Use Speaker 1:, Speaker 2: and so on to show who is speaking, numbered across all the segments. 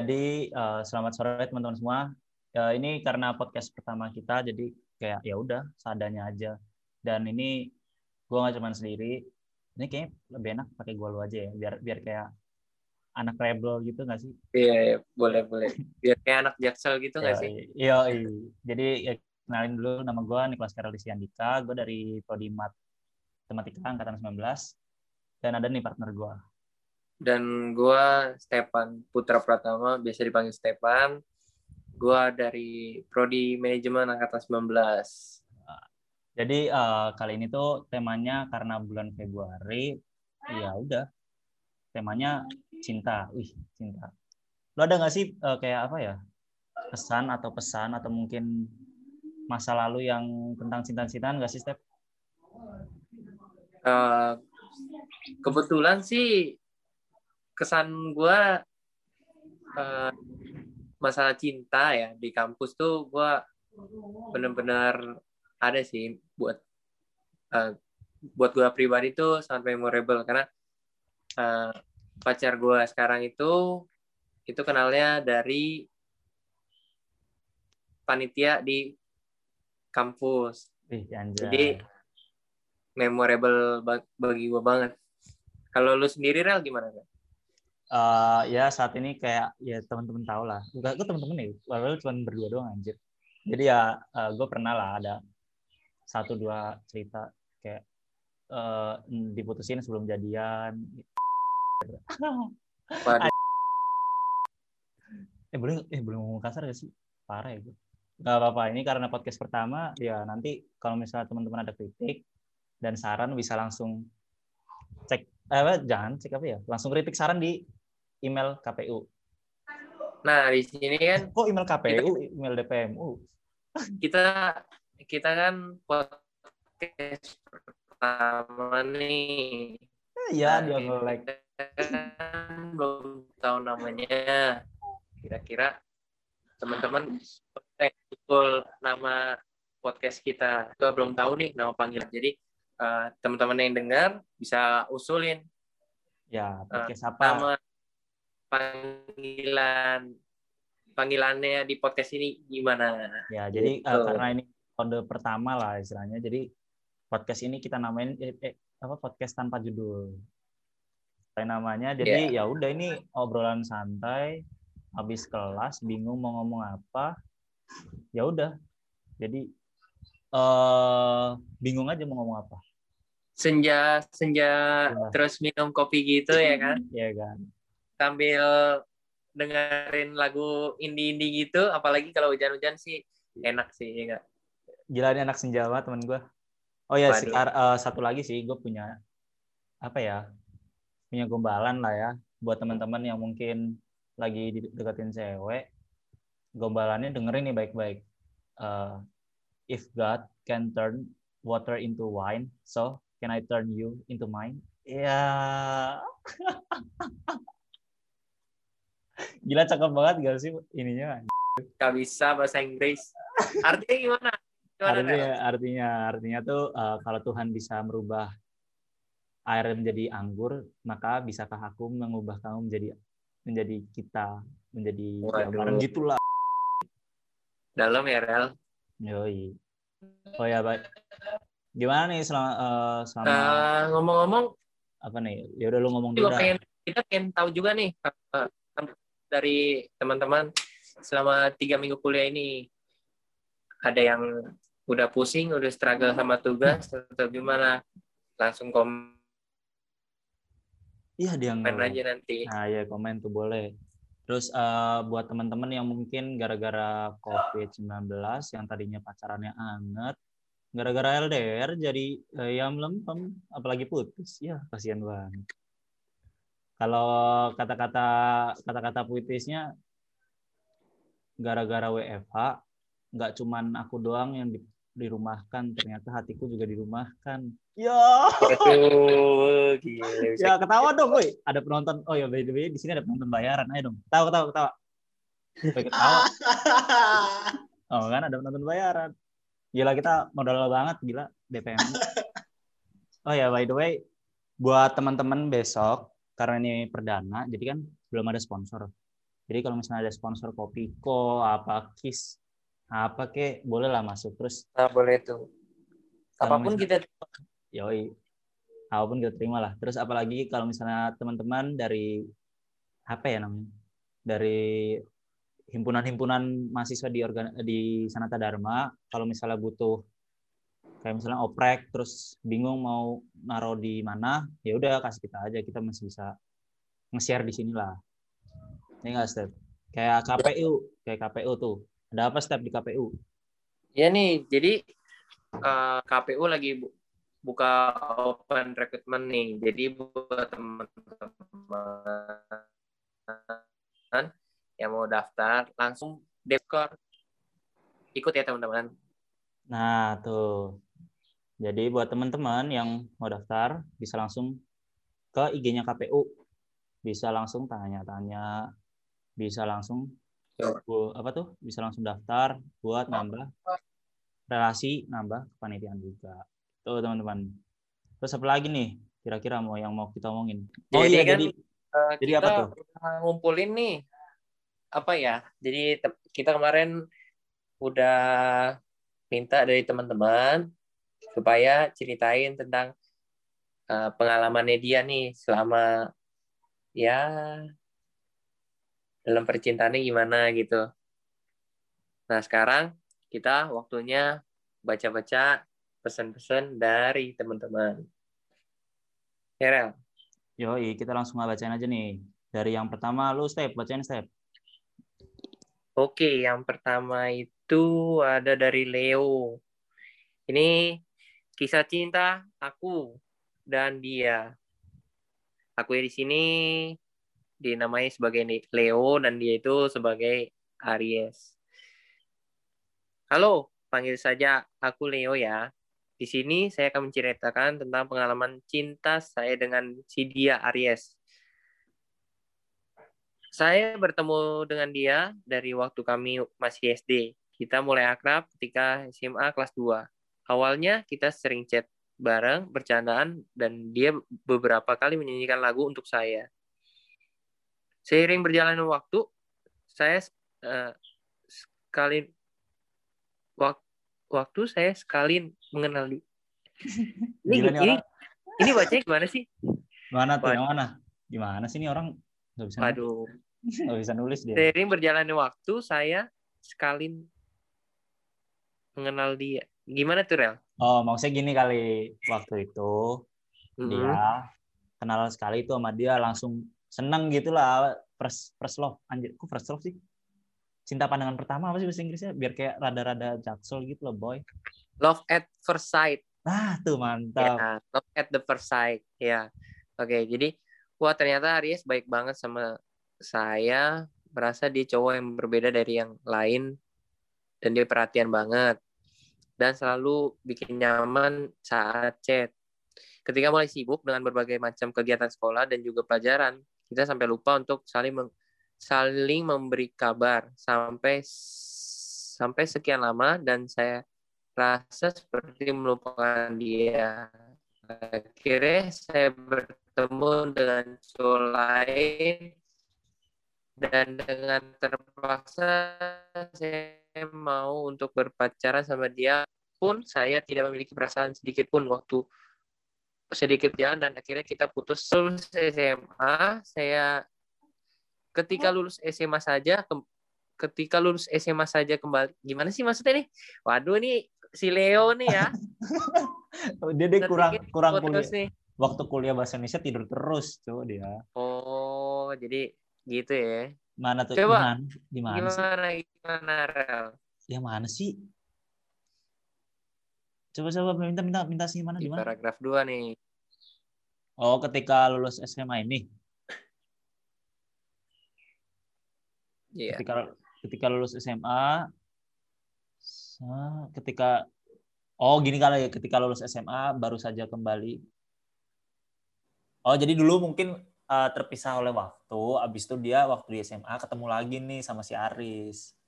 Speaker 1: jadi uh, selamat sore teman-teman semua. Uh, ini karena podcast pertama kita, jadi kayak ya udah seadanya aja. Dan ini gue nggak cuma sendiri. Ini kayaknya lebih enak pakai gue lu aja ya, biar biar kayak anak rebel gitu nggak sih?
Speaker 2: Iya, iya, boleh boleh. Biar kayak anak jaksel gitu nggak sih?
Speaker 1: Iya, iya. Jadi ya, kenalin dulu nama gue Niklas Karolisi Andika. Gue dari Prodi Matematika angkatan 19. Dan ada nih partner gue
Speaker 2: dan gue Stepan Putra Pratama biasa dipanggil Stepan. Gue dari prodi manajemen angkatan 19
Speaker 1: jadi uh, kali ini tuh temanya karena bulan Februari ya udah. Temanya cinta. Wih cinta. Lo ada nggak sih uh, kayak apa ya pesan atau pesan atau mungkin masa lalu yang tentang cinta-cintaan nggak sih Step?
Speaker 2: Uh, kebetulan sih kesan gue uh, masalah cinta ya di kampus tuh gue bener-bener ada sih buat uh, buat gue pribadi tuh sangat memorable karena uh, pacar gue sekarang itu itu kenalnya dari panitia di kampus.
Speaker 1: Ih,
Speaker 2: Jadi memorable bagi gue banget. Kalau lu sendiri Rel gimana kan?
Speaker 1: Uh, ya saat ini kayak ya teman-teman tahu lah. Gue gue teman-teman nih walau cuma berdua doang anjir. Jadi ya uh, eh, gue pernah lah ada satu dua cerita kayak uh, diputusin sebelum jadian. Eh boleh eh boleh ngomong kasar gak sih? Parah ya gue Gak apa-apa ini karena podcast pertama ya nanti kalau misalnya teman-teman ada kritik dan saran bisa langsung cek eh jangan cek apa ya? Langsung kritik saran di email KPU.
Speaker 2: Nah, di sini kan
Speaker 1: kok email KPU, kita, email DPMU.
Speaker 2: Kita kita kan podcast pertama nih.
Speaker 1: Iya, nah, dia like.
Speaker 2: Kan belum tahu namanya. Kira-kira teman-teman betul nama podcast kita. Kita belum tahu nih nama panggilan. Jadi uh, teman-teman yang dengar bisa usulin.
Speaker 1: Ya, podcast uh, apa?
Speaker 2: Nama panggilan panggilannya di podcast ini gimana?
Speaker 1: Ya, jadi uh, karena ini kode pertama lah istilahnya. Jadi podcast ini kita namain eh, eh, apa podcast tanpa judul. Kayak namanya. Jadi yeah. ya udah ini obrolan santai habis kelas bingung mau ngomong apa. Ya udah. Jadi uh, bingung aja mau ngomong apa.
Speaker 2: Senja senja ya. terus minum kopi gitu ya kan?
Speaker 1: Iya kan
Speaker 2: sambil dengerin lagu indie-indie gitu, apalagi kalau hujan-hujan sih enak sih, ya gak?
Speaker 1: Gila ini anak senjawa temen gue. Oh ya, sekar, uh, satu lagi sih gue punya apa ya? Punya gombalan lah ya buat teman-teman yang mungkin lagi deketin cewek. Gombalannya dengerin nih baik-baik. Uh, if God can turn water into wine, so can I turn you into mine? Ya. Yeah. Gila cakep banget gak sih ininya?
Speaker 2: Gak bisa bahasa Inggris. Artinya gimana? gimana
Speaker 1: artinya, artinya, artinya tuh uh, kalau Tuhan bisa merubah air menjadi anggur, maka bisakah aku mengubah kamu menjadi menjadi kita, menjadi gambaran gitulah.
Speaker 2: Dalam ya, Rel?
Speaker 1: Yoi. Oh ya, baik. Gimana nih selama uh, selama
Speaker 2: uh, ngomong-ngomong
Speaker 1: apa nih? Ya udah lu ngomong dulu.
Speaker 2: Pengen, kita pengen tahu juga nih uh, dari teman-teman selama tiga minggu kuliah ini? Ada yang udah pusing, udah struggle sama tugas, atau gimana? Langsung komen.
Speaker 1: Iya dia
Speaker 2: komen aja nanti.
Speaker 1: Nah ya komen tuh boleh. Terus uh, buat teman-teman yang mungkin gara-gara COVID-19 yang tadinya pacarannya anget, gara-gara LDR jadi uh, ya melempem, apalagi putus. Ya kasihan banget. Kalau kata-kata kata-kata puitisnya gara-gara WFH nggak cuman aku doang yang di, dirumahkan, ternyata hatiku juga dirumahkan. Ya. ya ketawa dong, woi. Ada penonton. Oh ya, by the way, di sini ada penonton bayaran. Ayo dong. Tahu, ketawa, ketawa. Woi, ketawa. Oh kan ada penonton bayaran. Gila kita modal banget, gila DPM. Oh ya, by the way, buat teman-teman besok karena ini perdana, jadi kan belum ada sponsor. Jadi kalau misalnya ada sponsor Kopiko, apa Kis, apa kek, boleh lah masuk. Terus
Speaker 2: Nah, boleh.
Speaker 1: Kalau
Speaker 2: Apa pun
Speaker 1: misalnya-
Speaker 2: kita
Speaker 1: yoi, apa pun kita terima lah. Terus apalagi kalau misalnya teman-teman dari apa ya namanya, dari himpunan-himpunan mahasiswa di organ di Sanata Dharma, kalau misalnya butuh kayak misalnya oprek, terus bingung mau naruh di mana, ya udah kasih kita aja, kita masih bisa nge-share di sini lah. Ini nggak step? Kayak KPU, kayak KPU tuh. Ada apa step di KPU?
Speaker 2: Ya nih, jadi eh, KPU lagi bu- buka open recruitment nih. Jadi buat teman-teman yang mau daftar langsung dekor ikut ya teman-teman.
Speaker 1: Nah, tuh. Jadi buat teman-teman yang mau daftar bisa langsung ke IG-nya KPU. Bisa langsung tanya-tanya, bisa langsung apa tuh? Bisa langsung daftar buat nambah relasi, nambah kepanitiaan juga. Tuh, teman-teman. Terus apa lagi nih? Kira-kira mau yang mau kita omongin? Oh
Speaker 2: Jadi
Speaker 1: iya,
Speaker 2: kan,
Speaker 1: jadi
Speaker 2: Eh,
Speaker 1: Jadi
Speaker 2: kita
Speaker 1: apa tuh?
Speaker 2: ngumpulin nih apa ya? Jadi kita kemarin udah minta dari teman-teman supaya ceritain tentang eh, pengalamannya dia nih selama ya dalam percintaannya gimana gitu. Nah sekarang kita waktunya baca-baca pesan-pesan dari teman-teman. Ya, Rel?
Speaker 1: yoi, kita langsung bacain aja nih. Dari yang pertama lu step, bacain step.
Speaker 2: Oke, yang pertama itu ada dari Leo. Ini kisah cinta aku dan dia. Aku di sini dinamai sebagai Leo dan dia itu sebagai Aries. Halo, panggil saja aku Leo ya. Di sini saya akan menceritakan tentang pengalaman cinta saya dengan si dia Aries. Saya bertemu dengan dia dari waktu kami masih SD. Kita mulai akrab ketika SMA kelas 2. Awalnya kita sering chat bareng, bercandaan, dan dia beberapa kali menyanyikan lagu untuk saya. Seiring berjalannya waktu, saya eh, sekali wak- waktu saya sekali mengenal dia. Ini,
Speaker 1: Gila
Speaker 2: ini,
Speaker 1: orang.
Speaker 2: ini bacanya gimana sih?
Speaker 1: Mana tuh? Yang mana? Gimana sih nih orang nggak bisa
Speaker 2: Waduh.
Speaker 1: nggak bisa nulis dia.
Speaker 2: Seiring berjalannya waktu, saya sekali mengenal dia. Gimana tuh, Rel?
Speaker 1: Oh, maksudnya gini kali waktu itu
Speaker 2: Mm-mm.
Speaker 1: dia kenal sekali itu sama dia langsung seneng gitu lah first first love anjir kok first love sih cinta pandangan pertama apa sih bahasa Inggrisnya biar kayak rada-rada jaksel gitu loh boy
Speaker 2: Love at first sight.
Speaker 1: ah tuh mantap
Speaker 2: Ya, love at the first sight. Ya. Oke, jadi wah ternyata Aries baik banget sama saya. Merasa dia cowok yang berbeda dari yang lain dan dia perhatian banget dan selalu bikin nyaman saat chat. Ketika mulai sibuk dengan berbagai macam kegiatan sekolah dan juga pelajaran, kita sampai lupa untuk saling meng- saling memberi kabar sampai sampai sekian lama dan saya rasa seperti melupakan dia. Akhirnya saya bertemu dengan cowok lain dan dengan terpaksa saya mau untuk berpacaran sama dia pun saya tidak memiliki perasaan sedikit pun waktu sedikit jalan dan akhirnya kita putus. Lulus SMA saya ketika lulus SMA saja ke- ketika lulus SMA saja kembali gimana sih maksudnya nih? Waduh nih si Leo nih ya.
Speaker 1: Dia dia kurang kurang kuliah.
Speaker 2: putus nih
Speaker 1: waktu kuliah bahasa Indonesia tidur terus coba dia.
Speaker 2: Oh jadi gitu ya.
Speaker 1: Mana tuh?
Speaker 2: Coba.
Speaker 1: gimana gimana sih?
Speaker 2: Gimana gimana Rel?
Speaker 1: Ya mana sih coba coba minta minta minta sih mana
Speaker 2: di
Speaker 1: gimana
Speaker 2: paragraf 2 nih.
Speaker 1: Oh ketika lulus SMA ini.
Speaker 2: Iya.
Speaker 1: ketika ketika lulus SMA ketika oh gini kali ya. Ketika lulus SMA baru saja kembali. Oh jadi dulu mungkin eh, terpisah oleh waktu. Abis itu dia waktu di SMA ketemu lagi nih sama si Aris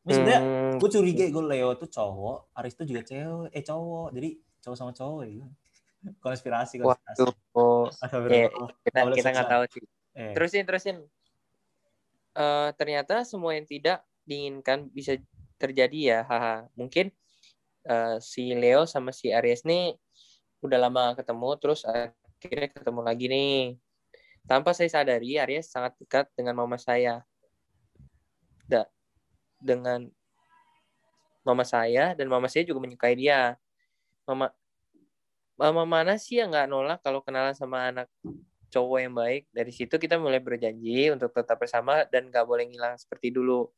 Speaker 1: ini sebenarnya
Speaker 2: Hmm,
Speaker 1: gue curiga gue Leo tuh cowok Aris tuh juga cewek eh cowok. Jadi cowok sama cowok ya konspirasi konspirasi
Speaker 2: waduh oh. Iya, kita kita nggak tahu sih.
Speaker 1: Eh,
Speaker 2: terusin terusin. Uh, ternyata semua yang tidak diinginkan bisa terjadi ya haha. Mungkin uh, si Leo sama si Aries nih udah lama ketemu terus akhirnya ketemu lagi nih. Tanpa saya sadari Aries sangat dekat dengan mama saya. Da, dengan mama saya dan mama saya juga menyukai dia. Mama mama mana sih yang nggak nolak kalau kenalan sama anak cowok yang baik? Dari situ kita mulai berjanji untuk tetap bersama dan nggak boleh ngilang seperti dulu.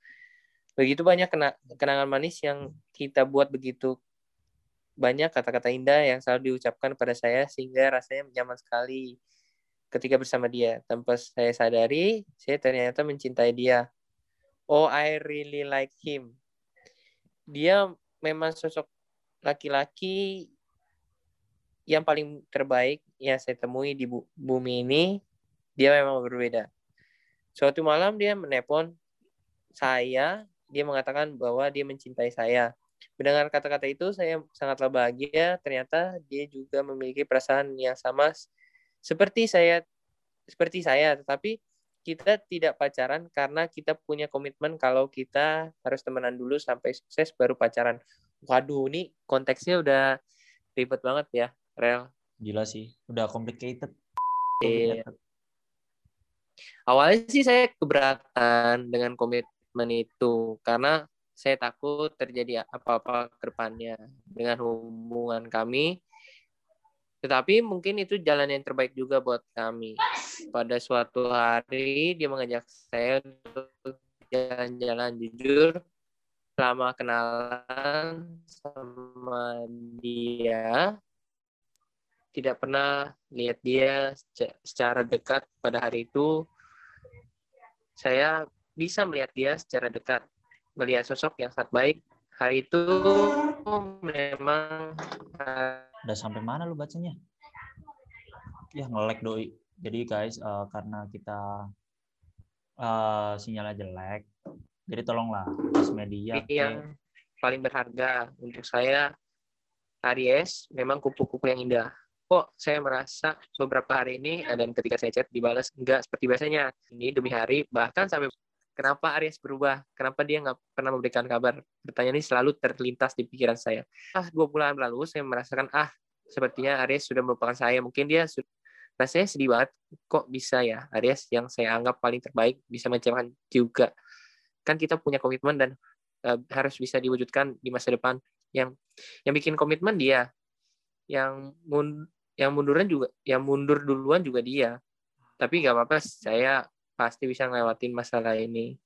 Speaker 2: Begitu banyak kena, kenangan manis yang kita buat begitu banyak kata-kata indah yang selalu diucapkan pada saya sehingga rasanya nyaman sekali ketika bersama dia. Tanpa saya sadari saya ternyata mencintai dia oh I really like him. Dia memang sosok laki-laki yang paling terbaik yang saya temui di bumi ini. Dia memang berbeda. Suatu malam dia menelpon saya, dia mengatakan bahwa dia mencintai saya. Mendengar kata-kata itu saya sangatlah bahagia, ternyata dia juga memiliki perasaan yang sama seperti saya seperti saya, tetapi kita tidak pacaran karena kita punya komitmen kalau kita harus temenan dulu sampai sukses baru pacaran. Waduh, ini konteksnya udah ribet banget ya, Rel.
Speaker 1: Gila sih, udah complicated.
Speaker 2: Iya. Awalnya sih saya keberatan dengan komitmen itu karena saya takut terjadi apa-apa ke depannya dengan hubungan kami tetapi mungkin itu jalan yang terbaik juga buat kami. Pada suatu hari dia mengajak saya untuk jalan-jalan jujur selama kenalan sama dia tidak pernah lihat dia secara dekat pada hari itu saya bisa melihat dia secara dekat melihat sosok yang sangat baik hari itu memang
Speaker 1: udah sampai mana lu bacanya? Ya ngelek doi. Jadi guys uh, karena kita uh, sinyalnya jelek jadi tolonglah pas media
Speaker 2: yang paling berharga untuk saya Aries memang kupu-kupu yang indah. Kok saya merasa beberapa hari ini dan ketika saya chat dibalas enggak seperti biasanya. Ini demi hari bahkan sampai kenapa Aries berubah? Kenapa dia nggak pernah memberikan kabar? Pertanyaan ini selalu terlintas di pikiran saya. Ah dua bulan lalu saya merasakan ah sepertinya Aries sudah melupakan saya. Mungkin dia sudah rasanya sedih banget. Kok bisa ya Aries yang saya anggap paling terbaik bisa mencapaikan juga? Kan kita punya komitmen dan uh, harus bisa diwujudkan di masa depan. Yang yang bikin komitmen dia yang mun yang munduran juga yang mundur duluan juga dia. Tapi gak apa-apa saya pasti bisa ngelewatin masalah ini.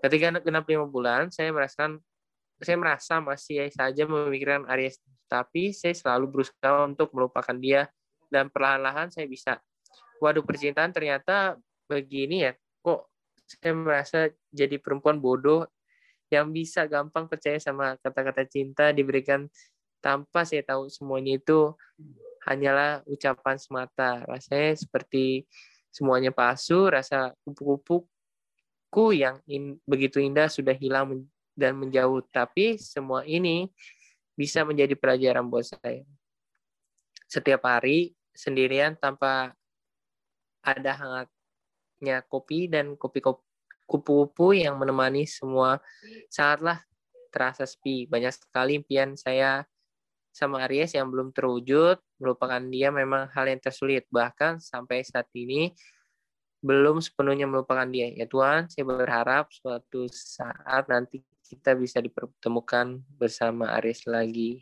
Speaker 2: Ketika genap lima bulan, saya merasakan saya merasa masih saja memikirkan Aries, tapi saya selalu berusaha untuk melupakan dia dan perlahan-lahan saya bisa. Waduh, percintaan ternyata begini ya. Kok saya merasa jadi perempuan bodoh yang bisa gampang percaya sama kata-kata cinta diberikan tanpa saya tahu semuanya itu hanyalah ucapan semata. Rasanya seperti semuanya palsu, rasa kupu-kupuku yang in, begitu indah sudah hilang dan menjauh. Tapi semua ini bisa menjadi pelajaran buat saya. Setiap hari sendirian tanpa ada hangatnya kopi dan kopi kupu-kupu yang menemani semua sangatlah terasa sepi. Banyak sekali impian saya sama Aries yang belum terwujud, melupakan dia memang hal yang tersulit. Bahkan sampai saat ini belum sepenuhnya melupakan dia. Ya Tuhan, saya berharap suatu saat nanti kita bisa dipertemukan bersama Aries lagi.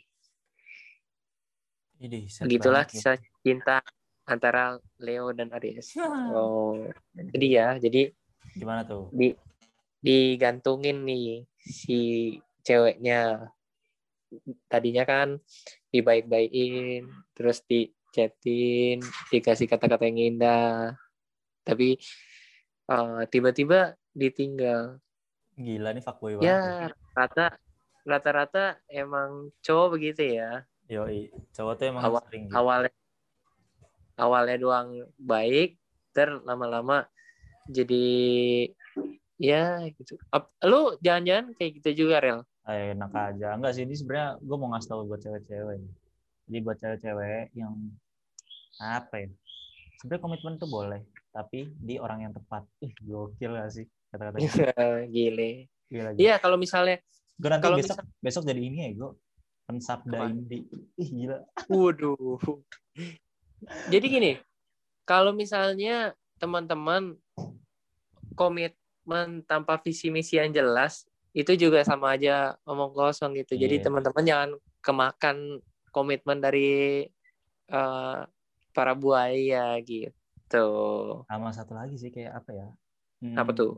Speaker 1: Ini
Speaker 2: Begitulah ya. kisah cinta antara Leo dan Aries. Oh, jadi ya, jadi
Speaker 1: gimana tuh?
Speaker 2: Di digantungin nih si ceweknya tadinya kan dibaik-baikin terus di chatin dikasih kata-kata yang indah. Tapi uh, tiba-tiba ditinggal.
Speaker 1: Gila nih fuckboy
Speaker 2: banget. ya rata rata-rata emang cowok begitu ya.
Speaker 1: Yo cowok tuh emang
Speaker 2: Awal, sering gitu. awalnya awalnya doang baik ter lama-lama jadi ya gitu. Lu jangan-jangan kayak gitu juga rel
Speaker 1: enak aja enggak sih ini sebenarnya gue mau ngasih tau buat cewek-cewek jadi buat cewek-cewek yang apa ya sebenarnya komitmen tuh boleh tapi di orang yang tepat ih gokil gak sih kata-kata
Speaker 2: Gile.
Speaker 1: Gila.
Speaker 2: Iya, kalau misalnya
Speaker 1: Gue nanti
Speaker 2: kalau
Speaker 1: besok besok jadi ini ya gue pensabda
Speaker 2: Apa?
Speaker 1: indie. Ih gila.
Speaker 2: Waduh. Jadi gini, kalau misalnya teman-teman komitmen tanpa visi misi yang jelas, itu juga sama aja omong kosong gitu. Jadi
Speaker 1: Iya.
Speaker 2: teman-teman jangan kemakan komitmen dari eh, para buaya gitu.
Speaker 1: Sama satu lagi sih kayak apa ya? Hmm,
Speaker 2: Apa tuh?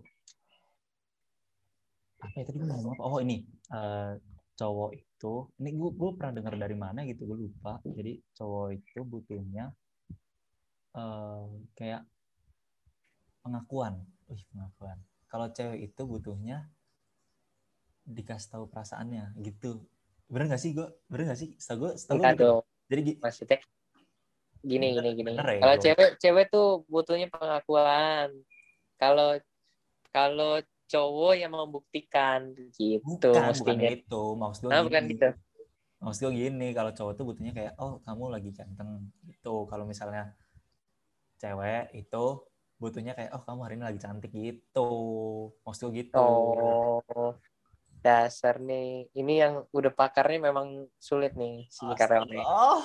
Speaker 1: Apa ya tadi gue ngomong apa? Oh ini eh, cowok itu, ini gue gue pernah dengar dari mana gitu gue lupa. Jadi cowok itu butuhnya eh kayak pengakuan. Wih pengakuan. Kalau cewek itu butuhnya dikasih tahu perasaannya gitu. Bener gak sih gue? Bener gak sih? Setahu gue, setahu gitu.
Speaker 2: dong.
Speaker 1: Jadi gi-
Speaker 2: Maksudnya gini
Speaker 1: Bener-
Speaker 2: gini gini.
Speaker 1: ya,
Speaker 2: Kalau cewek cewek tuh butuhnya pengakuan. Kalau kalau cowok yang membuktikan gitu
Speaker 1: bukan, bukan
Speaker 2: mestinya.
Speaker 1: itu. Maksud gue
Speaker 2: Nah, bukan gitu.
Speaker 1: maksud gue gini kalau cowok tuh butuhnya kayak oh kamu lagi ganteng gitu kalau misalnya cewek itu butuhnya kayak oh kamu hari ini lagi cantik gitu maksud gue gitu
Speaker 2: Oh, dasar nih. Ini yang udah pakarnya memang sulit nih si Karel nih.
Speaker 1: oh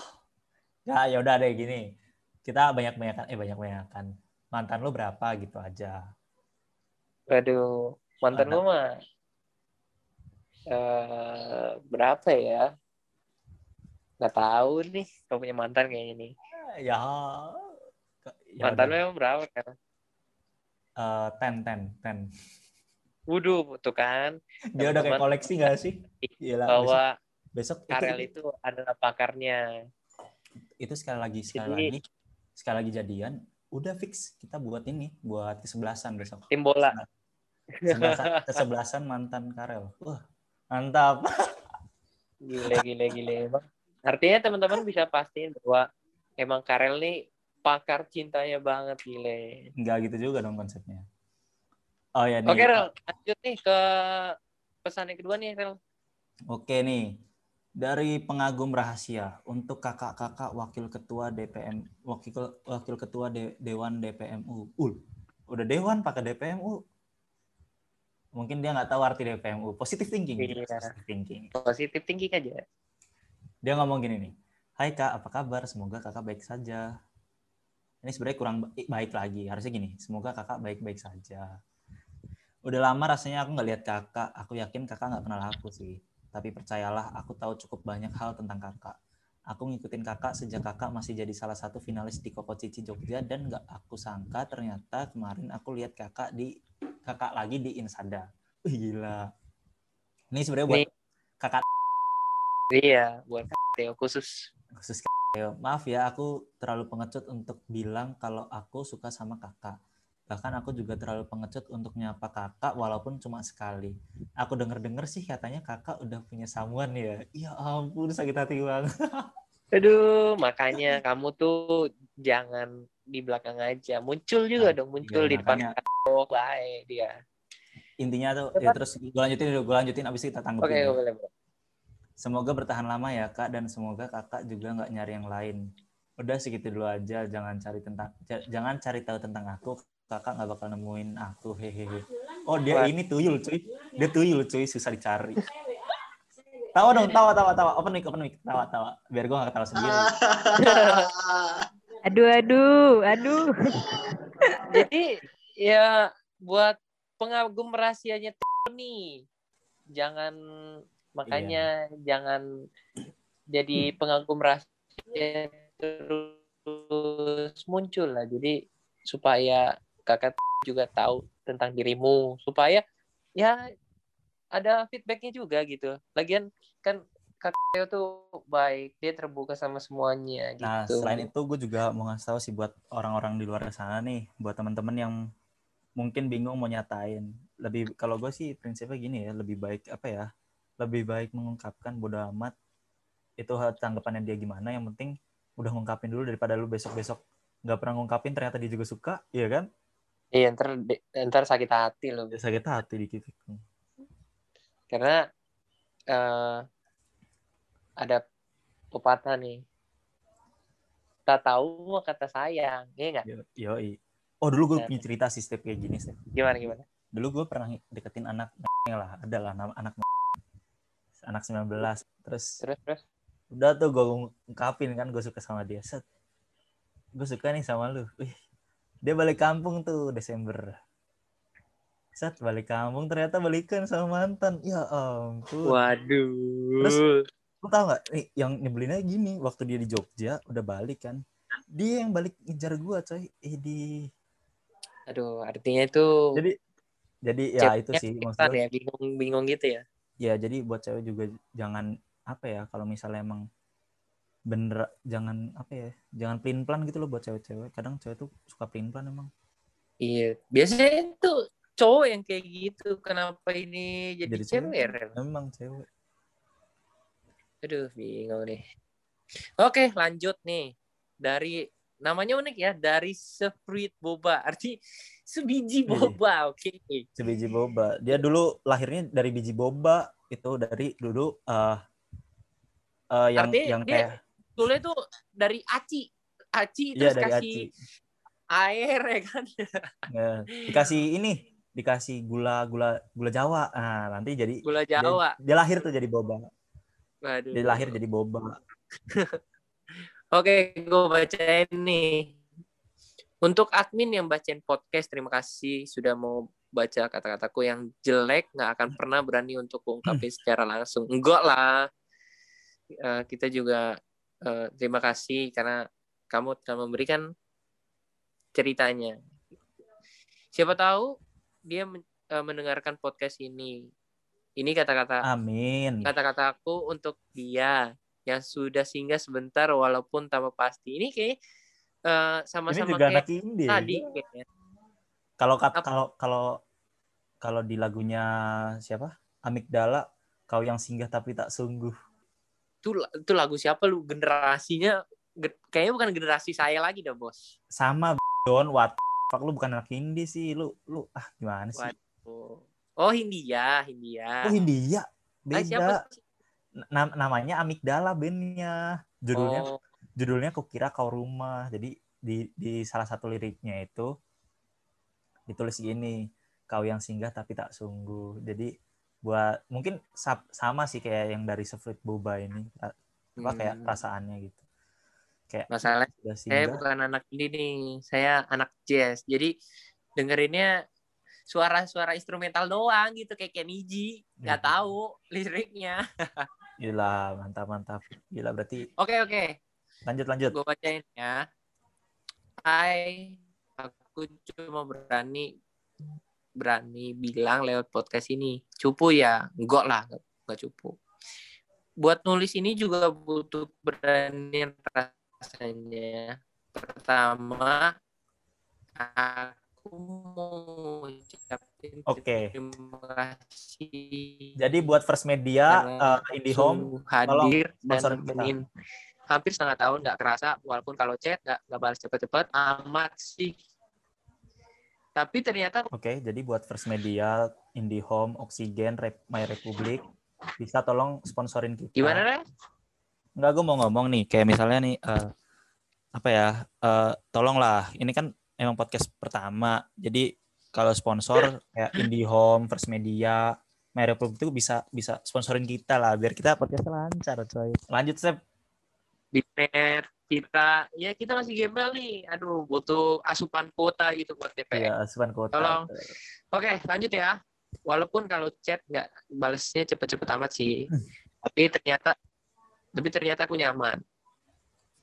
Speaker 1: ya ya udah deh gini kita banyak banyakan eh banyak banyakan mantan lu berapa gitu aja
Speaker 2: Waduh, mantan gue mah eh berapa ya? Gak tahu nih, kalau punya mantan kayak ini.
Speaker 1: ya ya
Speaker 2: mantan lu emang berapa kan?
Speaker 1: Eh, ten ten ten
Speaker 2: Wuduh, tuh kan.
Speaker 1: dia udah kayak koleksi gak sih Gila,
Speaker 2: Bahwa
Speaker 1: besok, besok
Speaker 2: Karel
Speaker 1: itu,
Speaker 2: itu adalah pakarnya.
Speaker 1: itu sekali lagi sekali
Speaker 2: Jadi-
Speaker 1: lagi sekali lagi jadian udah fix kita buat ini buat kesebelasan besok
Speaker 2: Tim bola.
Speaker 1: kesebelasan, kesebelasan mantan Karel wah mantap
Speaker 2: Gile, gile, gile. Artinya teman-teman bisa pastiin bahwa emang Karel nih pakar cintanya banget, gile.
Speaker 1: nggak gitu juga dong konsepnya oh ya nih
Speaker 2: Oke, Rel. Lanjut nih ke pesan yang kedua nih, Rel.
Speaker 1: Oke nih dari pengagum rahasia untuk kakak-kakak wakil ketua DPM wakil wakil ketua De- Dewan DPMU ul udah Dewan pakai DPMU mungkin dia nggak tahu arti DPMU positive thinking
Speaker 2: Iya.
Speaker 1: positive thinking
Speaker 2: Positif tinggi aja.
Speaker 1: Dia ngomong gini nih, Hai kak, apa kabar? Semoga kakak baik saja. Ini sebenarnya kurang ba- baik lagi. Harusnya gini, semoga kakak baik-baik saja. Udah lama rasanya aku nggak lihat kakak. Aku yakin kakak nggak kenal aku sih. Tapi percayalah, aku tahu cukup banyak hal tentang kakak. Aku ngikutin kakak sejak kakak masih jadi salah satu finalis di Koko Cici Jogja dan nggak aku sangka ternyata kemarin aku lihat kakak di kakak lagi di Insada. Wih gila. Ini sebenarnya buat
Speaker 2: Nih.
Speaker 1: kakak
Speaker 2: Iya, buat Teo khusus.
Speaker 1: khusus Yo, maaf ya, aku terlalu pengecut untuk bilang kalau aku suka sama kakak. Bahkan aku juga terlalu pengecut untuk nyapa kakak walaupun cuma sekali. Aku denger-denger sih katanya kakak udah punya samuan ya. Ya ampun, sakit hati banget.
Speaker 2: Aduh, makanya kamu tuh jangan di belakang aja. Muncul juga
Speaker 1: Nah,
Speaker 2: dong, muncul
Speaker 1: iya,
Speaker 2: di depan
Speaker 1: makanya.
Speaker 2: Oh, baik dia.
Speaker 1: Intinya tuh, ya terus gue lanjutin dulu, gue lanjutin abis kita
Speaker 2: Oke,
Speaker 1: tanggepin. ya.
Speaker 2: boleh, boleh.
Speaker 1: Semoga bertahan lama ya kak dan semoga kakak juga nggak nyari yang lain. Udah segitu dulu aja, jangan cari tentang jangan cari tahu tentang aku. Kakak nggak bakal nemuin aku, hehehe. Oh dia ini tuyul cuy, dia tuyul cuy, susah dicari. Tawa dong, tawa, tawa, tawa. Open mic, open mic, tawa, tawa. Biar gue nggak ketawa sendiri.
Speaker 3: Aduh, aduh, aduh.
Speaker 2: Jadi ya buat pengagum rahasianya Teo nih, jangan makanya jangan jadi pengagum rahasia terus muncul lah. Jadi supaya kakak juga tahu tentang dirimu, supaya ya ada feedbacknya juga gitu. Lagian kan kakak Teo tuh baik, dia terbuka sama semuanya gitu.
Speaker 1: Nah, selain itu gue juga mau ngasih tahu sih buat orang-orang di luar sana nih, buat teman-teman yang mungkin bingung mau nyatain. Lebih kalau gue sih prinsipnya gini ya, lebih baik apa ya? Lebih baik mengungkapkan bodo amat itu hal tanggapannya dia gimana, yang penting udah ngungkapin dulu daripada lu besok-besok nggak pernah ngungkapin ternyata dia juga suka, iya kan?
Speaker 2: Iya, ntar, ntar sakit hati loh.
Speaker 1: Ya, sakit hati dikit.
Speaker 2: karena eh, ada pepatah nih tak tahu kata sayang iya nggak
Speaker 1: Yo, yoi. Oh dulu gue
Speaker 2: Nah.
Speaker 1: punya cerita sih Step kayak gini Step.
Speaker 2: gimana gimana
Speaker 1: dulu gue pernah deketin anak lah adalah nama anak anak 19 terus
Speaker 2: Terus terus.
Speaker 1: udah tuh gue ungkapin kan gue suka sama dia set gue suka nih sama lu Wih, dia balik kampung tuh Desember. Set balik kampung ternyata balikan sama mantan. Ya ampun.
Speaker 2: Waduh.
Speaker 1: Terus, lu tau gak nih yang nyebelinnya gini waktu dia di Jogja udah balik kan. Dia yang balik ngejar gue coy. Eh di
Speaker 2: Aduh, artinya itu
Speaker 1: jadi jadi ya itu sih maksud
Speaker 2: pintar
Speaker 1: gue
Speaker 2: ya, bingung-bingung gitu ya.
Speaker 1: ya jadi buat cewek juga jangan apa ya kalau misalnya emang bener jangan apa ya jangan pelin pelan gitu loh buat cewek-cewek kadang cewek tuh suka pelin pelan emang
Speaker 2: Iya, biasanya itu cowok yang kayak gitu. Kenapa ini jadi,
Speaker 1: Jadi
Speaker 2: cewek?
Speaker 1: cewek.
Speaker 2: Rel?
Speaker 1: emang cewek
Speaker 2: Aduh, bingung nih. Oke, lanjut nih. Dari namanya unik ya, dari sefruit boba. Arti sebiji
Speaker 1: Iya.
Speaker 2: boba. Oke.
Speaker 1: sebiji boba dia dulu lahirnya dari biji boba itu dari dulu eh eh, yang
Speaker 2: Artinya
Speaker 1: yang
Speaker 2: dia- Dulu itu dari aci. Aci
Speaker 1: iya
Speaker 2: terus
Speaker 1: dari
Speaker 2: kasih
Speaker 1: aci
Speaker 2: air ya kan.
Speaker 1: Eh, dikasih ini dikasih gula gula gula Jawa nah nanti jadi
Speaker 2: Gula
Speaker 1: dia,
Speaker 2: Jawa.
Speaker 1: dia lahir tuh jadi boba
Speaker 2: Waduh.
Speaker 1: dia lahir jadi boba
Speaker 2: Oke, gue bacain nih. Untuk admin yang bacain podcast, terima kasih sudah mau baca kata-kataku yang jelek, nggak akan pernah berani untuk ungkapin secara langsung. Enggak lah. Eh, kita juga eh, terima kasih karena kamu telah memberikan ceritanya. Siapa tahu dia men- eh, mendengarkan podcast ini. Ini kata-kata
Speaker 1: amin
Speaker 2: kata-kataku untuk dia yang sudah singgah sebentar walaupun tanpa pasti. Ini kayak
Speaker 1: ini
Speaker 2: sama-sama kayak
Speaker 1: indie
Speaker 2: tadi kayaknya.
Speaker 1: kalau kalau kalau kalau di lagunya siapa Amigdala kau yang singgah tapi tak sungguh
Speaker 2: Itu itu lagu siapa lu? Generasinya ge- kayaknya bukan generasi saya lagi dah, Bos.
Speaker 1: sama Don. What fuck? Lu bukan anak indie sih. Lu lu ah gimana sih?
Speaker 2: Oh, oh Hindia, Hindia.
Speaker 1: oh India
Speaker 2: Ah, siapa
Speaker 1: beda.
Speaker 2: sih?
Speaker 1: Nam- namanya Amigdala bandnya. Judulnya
Speaker 2: Oh,
Speaker 1: judulnya kukira kau rumah. Jadi di di salah satu liriknya itu ditulis gini kau yang singgah tapi tak sungguh. Jadi buat mungkin sama sih kayak yang dari Sefruit Boba ini apa kayak
Speaker 2: hmm.
Speaker 1: perasaannya gitu kayak
Speaker 2: Masalah saya bukan anak ini nih, saya anak jazz. Jadi dengerinnya suara-suara instrumental doang gitu kayak Keniji. Nggak
Speaker 1: Mhm.
Speaker 2: tahu liriknya.
Speaker 1: gila mantap mantap gila berarti
Speaker 2: Oke, oke.
Speaker 1: lanjut lanjut
Speaker 2: gue bacain ya. Hai, aku cuma berani berani bilang lewat podcast ini. Cupu ya? Enggak lah, enggak cupu. Buat nulis ini juga butuh berani rasanya. Pertama, aku mau ucapin
Speaker 1: Oke.
Speaker 2: terima kasih
Speaker 1: jadi buat first media uh, IndiHome
Speaker 2: hadir dan hampir setengah tahun nggak kerasa walaupun kalau chat nggak nggak balas cepet-cepet amat sih tapi ternyata
Speaker 1: oke jadi buat first media IndiHome Oksigen Rep- My Republic bisa tolong sponsorin kita.
Speaker 2: Gimana deh
Speaker 1: Enggak, gue mau ngomong nih, kayak misalnya nih, eh, apa ya, eh, tolonglah, ini kan emang podcast pertama, jadi kalau sponsor kayak IndiHome, First Media, My Republic itu bisa bisa sponsorin kita lah, biar kita podcast lancar, coy. Lanjut, Sep.
Speaker 2: Di DPR kita. Ya kita masih gembel nih. Aduh butuh asupan kuota gitu buat DPR
Speaker 1: Iya, asupan kota.
Speaker 2: Tolong. oke lanjut ya. Walaupun kalau chat nggak balesnya cepet-cepet amat sih tapi ternyata tapi ternyata aku nyaman.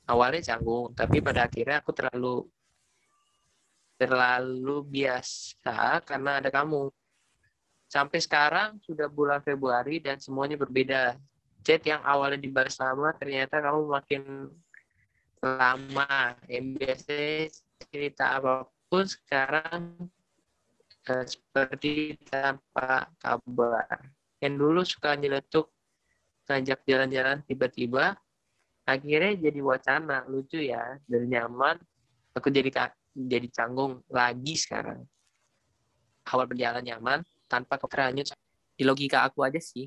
Speaker 2: Awalnya canggung tapi pada akhirnya aku terlalu terlalu biasa karena ada kamu. Sampai sekarang sudah bulan Februari dan semuanya berbeda chat yang awalnya dibalas lama ternyata kamu makin lama. Yang cerita apa pun sekarang eh, seperti tanpa kabar. Yang dulu suka nyeletuk ngajak jalan-jalan tiba-tiba akhirnya jadi wacana. Lucu ya dari nyaman. Aku jadi jadi canggung lagi sekarang. Awal berjalan nyaman tanpa keteranyut di logika aku aja sih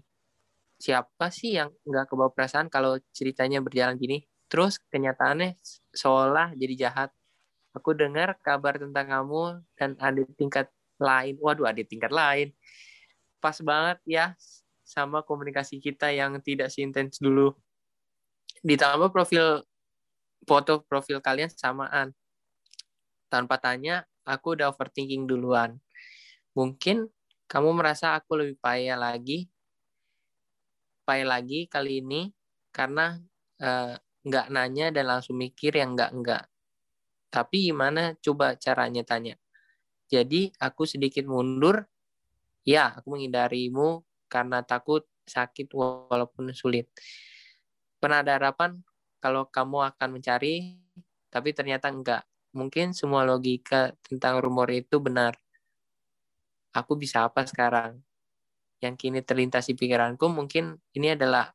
Speaker 2: siapa sih yang nggak kebawa perasaan kalau ceritanya berjalan gini terus kenyataannya seolah jadi jahat aku dengar kabar tentang kamu dan ada tingkat lain. Waduh, adik tingkat lain. Pas banget ya sama komunikasi kita yang tidak seintens dulu. Ditambah profil foto profil kalian samaan. Tanpa tanya, aku udah overthinking duluan. Mungkin kamu merasa aku lebih payah lagi, payah lagi kali ini karena uh, nggak nanya dan langsung mikir yang nggak-nggak. Tapi gimana coba caranya tanya. Jadi aku sedikit mundur, ya aku menghindarimu karena takut sakit walaupun sulit. Pernah ada harapan kalau kamu akan mencari, tapi ternyata enggak. Mungkin semua logika tentang rumor itu benar. Aku bisa apa sekarang? Yang kini terlintas di pikiranku mungkin ini adalah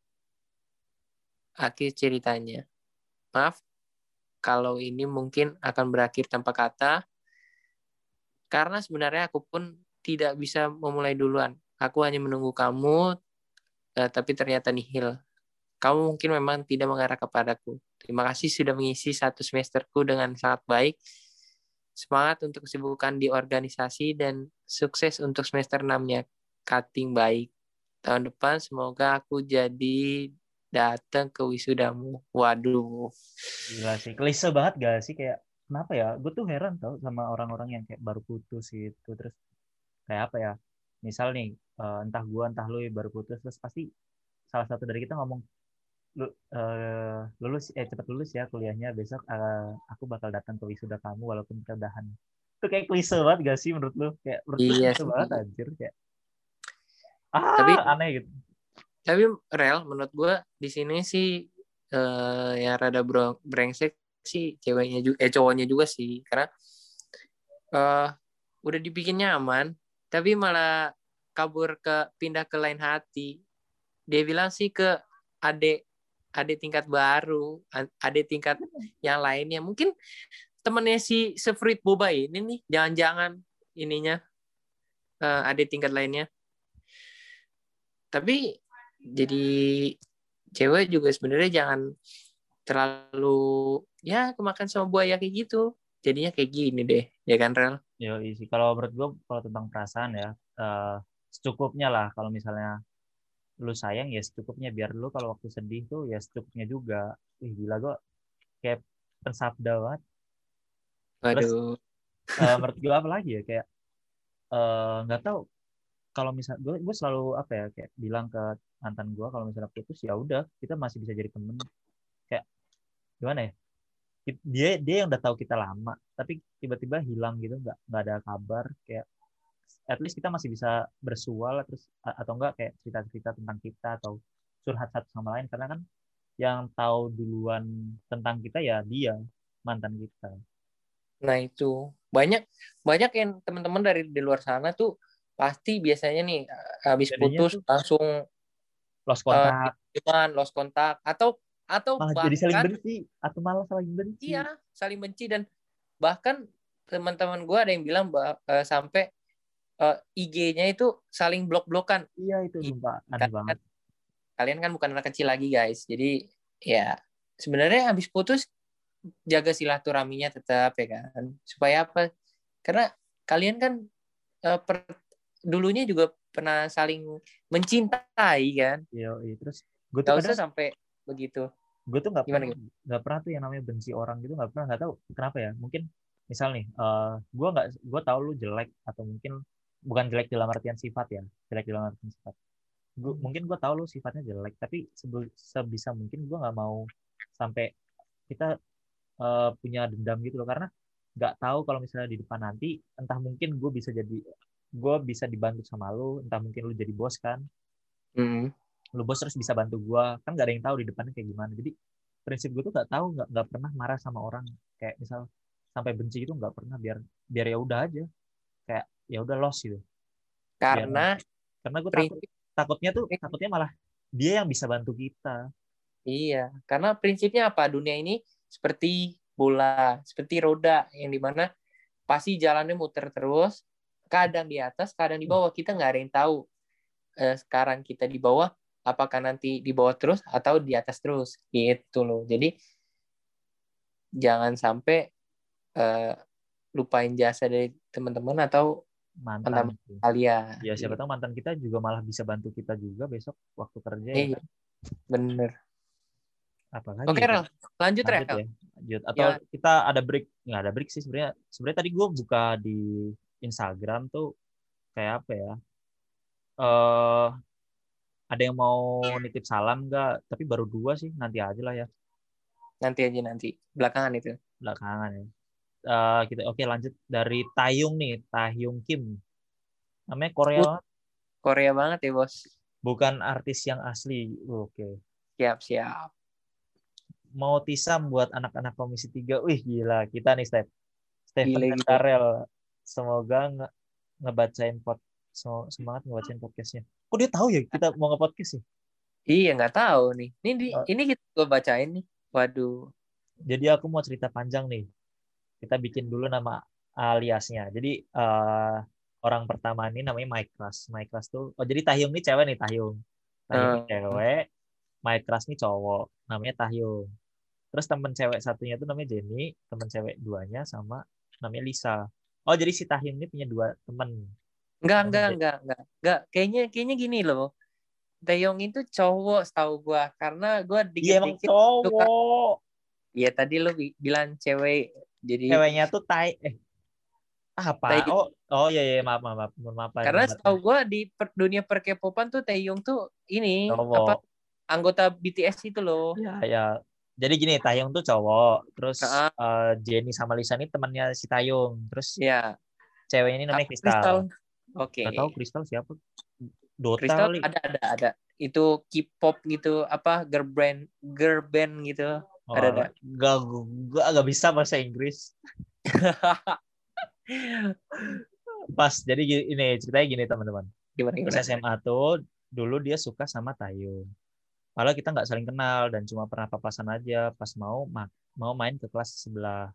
Speaker 2: akhir ceritanya. Maaf, kalau ini mungkin akan berakhir tanpa kata, karena sebenarnya aku pun tidak bisa memulai duluan. Aku hanya menunggu kamu, uh, tapi ternyata nihil. Kamu mungkin memang tidak mengarah kepadaku. Terima kasih sudah mengisi satu semesterku dengan sangat baik. Semangat untuk kesibukan di organisasi dan sukses untuk semester 6-nya. Cutting baik. Tahun depan semoga aku jadi datang ke wisudamu. Waduh.
Speaker 1: Gila sih. Klise banget gak sih? Kayak kenapa ya? Gue tuh heran tau sama orang-orang yang kayak baru putus gitu. Terus kayak apa ya? Misal nih, uh, entah gue entah lu baru putus. Terus pasti salah satu dari kita ngomong, lu uh, lulus eh cepat lulus ya kuliahnya besok uh, aku bakal datang ke wisuda kamu walaupun kita udahan itu kayak klise banget gak sih menurut lu kayak menurut
Speaker 2: iya,
Speaker 1: klise banget anjir kayak ah
Speaker 2: tapi
Speaker 1: aneh gitu.
Speaker 2: tapi real menurut gue di sini sih uh, yang rada bro, brengsek sih ceweknya juga eh cowoknya juga sih. Karena uh, udah dibikin nyaman tapi malah kabur ke pindah ke lain hati. Dia bilang sih ke adik adik tingkat baru adik tingkat yang lainnya. Mungkin temennya si Sefrit Boba ini nih jangan-jangan ininya uh, adik tingkat lainnya tapi jadi cewek juga sebenarnya jangan terlalu ya kemakan sama buaya kayak gitu. Jadinya kayak gini deh ya kan Rel?
Speaker 1: Yo isi kalau menurut gue kalau tentang perasaan ya uh, secukupnya lah. Kalau misalnya lu sayang ya secukupnya. Biar lu kalau waktu sedih tuh ya secukupnya juga. Ih gila gue kayak pensabda banget.
Speaker 2: Terus,
Speaker 1: uh, menurut gue apa lagi ya? Kayak eh, nggak uh, tahu kalau misal gue gue selalu apa ya kayak bilang ke mantan gue kalau misalnya putus ya udah kita masih bisa jadi temen kayak gimana ya dia dia yang udah tahu kita lama tapi tiba-tiba hilang gitu nggak nggak ada kabar kayak at least kita masih bisa bersual terus atau enggak kayak cerita-cerita tentang kita atau curhat satu sama lain karena kan yang tahu duluan tentang kita ya dia mantan kita.
Speaker 2: Nah itu banyak banyak yang teman-teman dari di luar sana tuh pasti biasanya nih habis Jadinya putus tuh langsung
Speaker 1: lost kontak,
Speaker 2: uh, lost kontak atau atau
Speaker 1: malah bahkan, jadi saling benci atau malah saling benci.
Speaker 2: Iya, saling benci dan bahkan teman-teman gue ada yang bilang uh, sampai uh, IG-nya itu saling blok-blokan.
Speaker 1: Iya itu sumpah aneh kan, banget.
Speaker 2: Kalian kan bukan anak kecil lagi guys, jadi ya sebenarnya habis putus jaga silaturahminya tetap ya kan supaya apa karena kalian kan uh, per, dulunya juga pernah saling mencintai kan?
Speaker 1: Iya terus gue tuh
Speaker 2: usah sampai begitu.
Speaker 1: Gue tuh nggak pernah nggak pernah tuh yang namanya benci orang gitu nggak pernah. Nggak tahu kenapa ya mungkin misal nih uh, gue nggak gue tahu lu jelek atau mungkin bukan jelek dalam artian sifat ya jelek dalam artian sifat. Gua, hmm. mungkin gue tahu lu sifatnya jelek tapi sebisa mungkin gue nggak mau sampai kita uh, punya dendam gitu loh. Karena nggak tahu kalau misalnya di depan nanti entah mungkin gue bisa jadi gue bisa dibantu sama lu entah mungkin lu jadi bos kan.
Speaker 2: Mm.
Speaker 1: lu bos terus bisa bantu gue kan gak ada yang tahu di depannya kayak gimana. Jadi prinsip gue tuh gak tahu nggak nggak pernah marah sama orang. Kayak misal sampai benci itu nggak pernah. Biar biar ya udah aja. Kayak ya udah loss gitu.
Speaker 2: Karena biar,
Speaker 1: karena gue takut takutnya tuh takutnya malah dia yang bisa bantu kita.
Speaker 2: Iya karena prinsipnya apa? Dunia ini seperti bola seperti roda yang di mana pasti jalannya muter terus kadang di atas, kadang di bawah. Kita nggak ada yang tahu eh, sekarang kita di bawah, apakah nanti di bawah terus atau di atas terus, gitu loh. Jadi jangan sampai eh, lupain jasa dari teman-teman atau
Speaker 1: mantan.
Speaker 2: Kalian.
Speaker 1: Ya siapa tahu mantan kita juga malah bisa bantu kita juga besok waktu kerja ya.
Speaker 2: Iya.
Speaker 1: kan?
Speaker 2: Bener.
Speaker 1: Apalagi
Speaker 2: Oke,
Speaker 1: ya?
Speaker 2: Rel. Lanjut, Rel.
Speaker 1: Lanjut ya. Lanjut. Atau
Speaker 2: Ya.
Speaker 1: kita ada break? Nggak ada break sih sebenarnya. Sebenarnya tadi gue buka di Instagram tuh kayak apa ya? Eh ada yang mau nitip salam nggak? Tapi baru dua sih. Nanti aja lah ya.
Speaker 2: Nanti aja nanti. Belakangan itu.
Speaker 1: Belakangan ya. Eh, kita oke lanjut dari Taeyong nih, Taehyung Kim. Namanya Korea,
Speaker 2: Uh. Korea banget ya, Bos.
Speaker 1: bukan artis yang asli. Oke.
Speaker 2: Siap, siap.
Speaker 1: Mau tisam buat anak-anak Komisi 3. Wih, gila. Kita nih, Step. Stephen
Speaker 2: Gila, gila.
Speaker 1: Karel. Semoga nge- ngebacain pod sem- semangat ngebacain podcastnya. Kok dia tahu ya kita mau nge-podcast sih?
Speaker 2: Iya, nggak tahu nih. Ini di,
Speaker 1: Oh.
Speaker 2: ini kita gue bacain nih. Waduh.
Speaker 1: Jadi aku mau cerita panjang nih. Kita bikin dulu nama aliasnya. Jadi eh, orang pertama ini namanya Mike Class. Mike Class tuh, oh jadi Tahyung ini cewek nih Tahyung. Tahyung ini
Speaker 2: Hmm.
Speaker 1: cewek, Mike Class nih cowok. Namanya Tahyung. Terus temen cewek satunya tuh namanya Jenny, temen cewek duanya sama namanya Lisa. Oh jadi si Tahyung ini punya dua temen.
Speaker 2: Enggak, enggak,
Speaker 1: iya.
Speaker 2: enggak, enggak. Enggak, kayaknya kayaknya gini loh. Taeyong itu cowok setahu gua karena gua
Speaker 1: Iya emang
Speaker 2: dikit-dikit
Speaker 1: cowok.
Speaker 2: Iya, tadi lu bi- bilang cewek. Jadi
Speaker 1: Ceweknya tuh Tai eh apa?
Speaker 2: Tai-
Speaker 1: Oh, oh iya iya maaf maaf maaf Mohon maaf.
Speaker 2: karena
Speaker 1: Maaf.
Speaker 2: setahu gua di per- dunia perkepopan tuh Taeyong tuh ini
Speaker 1: Cowok.
Speaker 2: apa anggota BTS itu loh.
Speaker 1: Ya, ya. Jadi gini, Taeyong tuh cowok, terus
Speaker 2: Ah.
Speaker 1: eh, Jenny sama Lisa ini temannya si Taeyong, terus
Speaker 2: Ya.
Speaker 1: ceweknya ini namanya
Speaker 2: Apa,
Speaker 1: Kristal.
Speaker 2: Oke.
Speaker 1: Gak tahu Kristal siapa? Dota kali.
Speaker 2: ada ada ada. Itu K-pop gitu, apa girl band girl band gitu.
Speaker 1: Oh,
Speaker 2: ada, ada.
Speaker 1: Gak, gua agak bisa bahasa Inggris. Pas, jadi ini ceritanya gini teman-teman.
Speaker 2: Gimana gimana?
Speaker 1: SMA tuh dulu dia suka sama Taeyong. Padahal kita nggak saling kenal dan cuma pernah papasan aja pas mau ma- mau main ke kelas sebelah.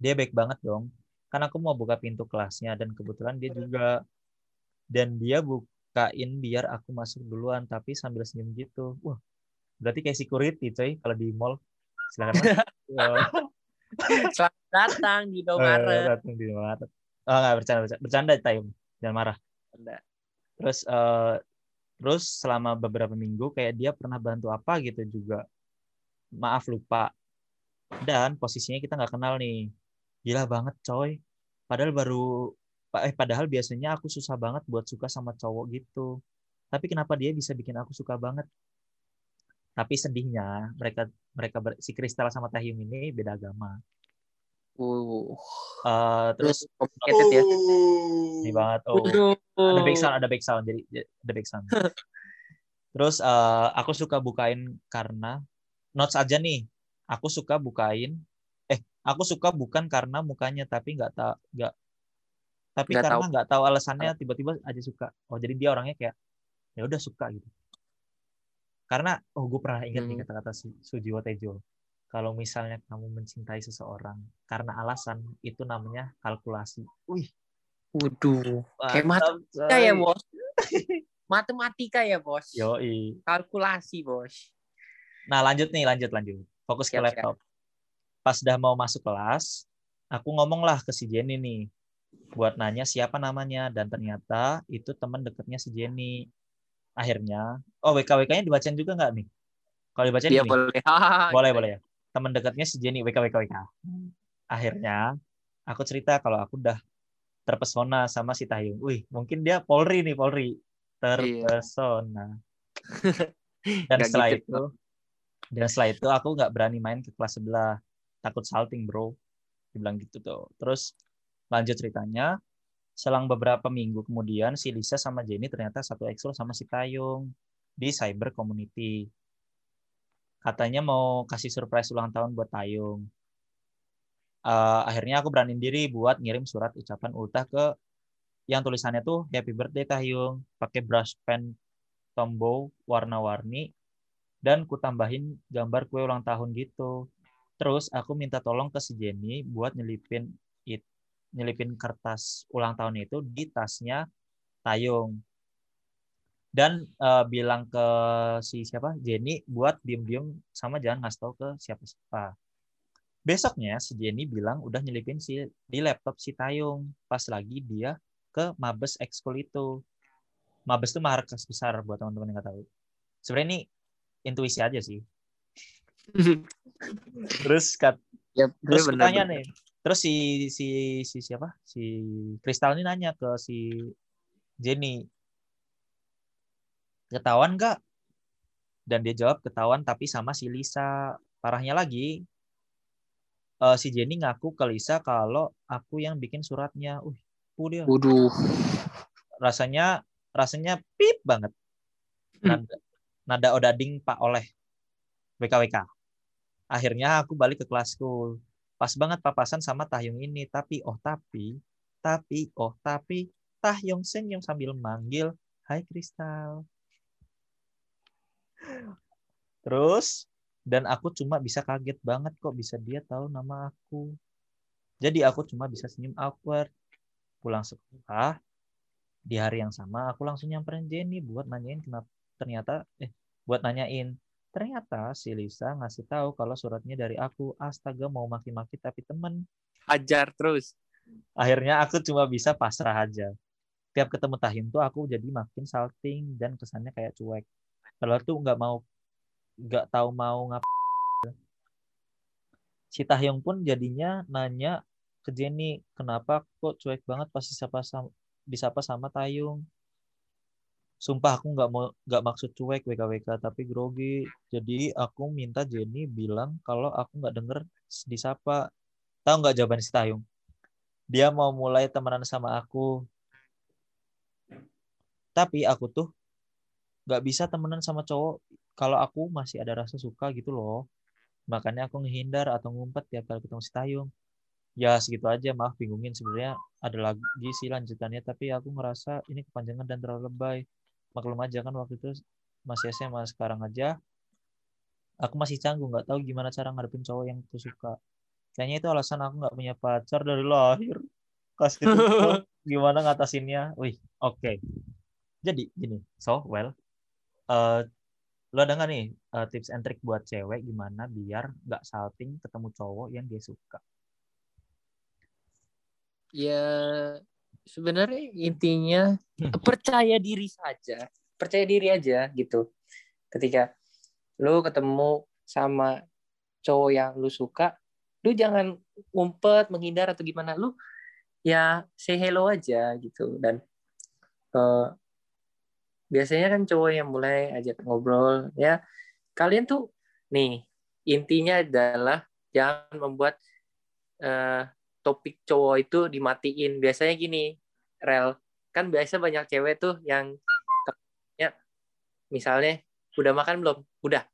Speaker 1: Dia baik banget dong. Kan aku mau buka pintu kelasnya dan kebetulan dia juga dan dia bukain biar aku masuk duluan tapi sambil senyum gitu. Wah, berarti kayak security coy kalau di mall. Silakan.
Speaker 2: Selamat datang di
Speaker 1: Eh,
Speaker 2: Indomaret.
Speaker 1: datang di. Oh, nggak bercanda, bercanda, bercanda. Jangan marah.
Speaker 2: Ada.
Speaker 1: terus eh, terus selama beberapa minggu kayak dia pernah bantu apa gitu juga. Maaf lupa. Dan posisinya kita nggak kenal nih. Gila banget coy. Padahal baru eh padahal biasanya aku susah banget buat suka sama cowok gitu. Tapi kenapa dia bisa bikin aku suka banget? Tapi sedihnya mereka mereka si Kristal sama Tahyung ini beda agama
Speaker 2: Uh,
Speaker 1: Eh, terus
Speaker 2: complicated ya.
Speaker 1: ini banget. Oh. Ada back sound ada back sound. Jadi ada back sound. Terus eh, aku suka bukain karena notes aja nih. Aku suka bukain eh aku suka bukan karena mukanya tapi nggak tahu nggak tapi
Speaker 2: Nggak
Speaker 1: karena nggak tahu alasannya tiba-tiba aja suka. Oh jadi dia orangnya kayak ya udah suka gitu. Karena oh gue pernah ingat nih
Speaker 2: Hmm.
Speaker 1: kata-kata Su- Sujiwo Tejo kalau misalnya kamu mencintai seseorang karena alasan itu namanya kalkulasi wih
Speaker 2: Waduh. Kayak matematika ya. Bos. Matematika ya, Bos.
Speaker 1: Yoi.
Speaker 2: Kalkulasi, Bos.
Speaker 1: Nah lanjut nih, lanjut lanjut. Fokus ke
Speaker 2: Siap,
Speaker 1: laptop. Pas udah mau masuk kelas, aku ngomong lah ke si Jenny nih, buat nanya siapa namanya dan ternyata itu teman dekatnya si Jenny. Akhirnya, oh WKWK-nya dibacain juga nggak nih? Kalau dibacain gini,
Speaker 2: boleh.
Speaker 1: Boleh boleh ya. Teman dekatnya si Jenny WKWKWK. Akhirnya aku cerita kalau aku udah terpesona sama si Tahyung. Wih, mungkin dia Polri nih Polri. Terpesona. Dan
Speaker 2: Nggak
Speaker 1: setelah
Speaker 2: gitu,
Speaker 1: itu, dan setelah itu aku nggak berani main ke kelas sebelah. Takut salting bro. Dibilang gitu tuh. Terus lanjut ceritanya. Selang beberapa minggu kemudian si Lisa sama Jenny ternyata satu ekskul sama si Tayung di cyber community. Katanya mau kasih surprise ulang tahun buat Tayung. Eh, akhirnya aku beraniin diri buat ngirim surat ucapan ultah ke yang tulisannya tuh Happy Birthday Tahyung pakai brush pen tombol warna-warni dan ku tambahin gambar kue ulang tahun gitu. Terus aku minta tolong ke si Jenny buat nyelipin it, nyelipin kertas ulang tahun itu di tasnya Tayung. Dan eh, bilang ke si siapa Jenny buat diem-diem sama jangan ngasih tahu ke siapa-siapa. Besoknya si Jenny bilang udah nyelipin si di laptop si Tayung pas lagi dia ke Mabes ekskul itu. Mabes itu markas besar buat teman-teman yang nggak tahu. Sebenarnya ini intuisi aja sih. terus kat,
Speaker 2: ya,
Speaker 1: terus tanya
Speaker 2: benar.
Speaker 1: nih. Terus si si si siapa? Si Kristal ini nanya ke si Jenny. Ketahuan nggak? Dan dia jawab ketahuan tapi sama si Lisa. Parahnya lagi, eh, si Jenny ngaku ke Lisa kalau aku yang bikin suratnya. Uh, dia.
Speaker 2: Waduh.
Speaker 1: Rasanya rasanya pip banget.
Speaker 2: Hmm.
Speaker 1: Nada, nada odading Pak Oleh. WKWK. Akhirnya aku balik ke kelasku. Pas banget papasan sama Tahyung ini. Tapi, oh tapi, tapi, oh tapi, Tahyung senyum sambil manggil, Hai Kristal. Terus, dan aku cuma bisa kaget banget kok bisa dia tahu nama aku. Jadi aku cuma bisa senyum awkward. Pulang sekolah, di hari yang sama aku langsung nyamperin Jenny buat nanyain kenapa ternyata eh buat nanyain ternyata si Lisa ngasih tahu kalau suratnya dari aku astaga mau maki-maki tapi temen
Speaker 2: Hajar terus.
Speaker 1: akhirnya aku cuma bisa pasrah aja tiap ketemu Tahyung tuh aku jadi makin salting dan kesannya kayak cuek kalau tuh nggak mau nggak tahu mau ngap si Tahyung pun jadinya nanya ke Jenny kenapa kok cuek banget pas disapa sama, disapa sama Tahyung? Sumpah aku nggak mau nggak maksud cuek WKWK tapi grogi. Jadi aku minta Jenny bilang kalau aku nggak denger disapa. Tahu nggak jawaban si Tahyung? Dia mau mulai temenan sama aku. Tapi aku tuh nggak bisa temenan sama cowok. Kalau aku masih ada rasa suka gitu loh. Makanya aku ngehindar atau ngumpet tiap kali ketemu si Tahyung ya segitu aja. Maaf bingungin. Sebenarnya ada lagi sih lanjutannya tapi aku ngerasa ini kepanjangan dan terlalu lebay. Maklum aja kan waktu itu masih SMA sekarang aja aku masih canggung nggak tahu gimana cara ngadepin cowok yang aku suka. Kayaknya itu alasan aku nggak punya pacar dari lahir. Kasih gimana ngatasinnya? Wih oke. Jadi gini. So well uh, lo ada nggak nih uh, tips and trick buat cewek gimana biar nggak salting ketemu cowok yang dia suka
Speaker 2: Ya sebenarnya intinya
Speaker 1: Hmm.
Speaker 2: percaya diri saja, percaya diri aja gitu. Ketika lu ketemu sama cowok yang lu suka, lu jangan ngumpet, menghindar atau gimana. Lu ya say hello aja gitu dan eh, biasanya kan cowok yang mulai ajak ngobrol ya. Kalian tuh nih intinya adalah jangan membuat eh, topik cowok itu dimatiin. Biasanya gini rel kan biasa banyak cewek tuh yang ya misalnya udah makan belum? Udah.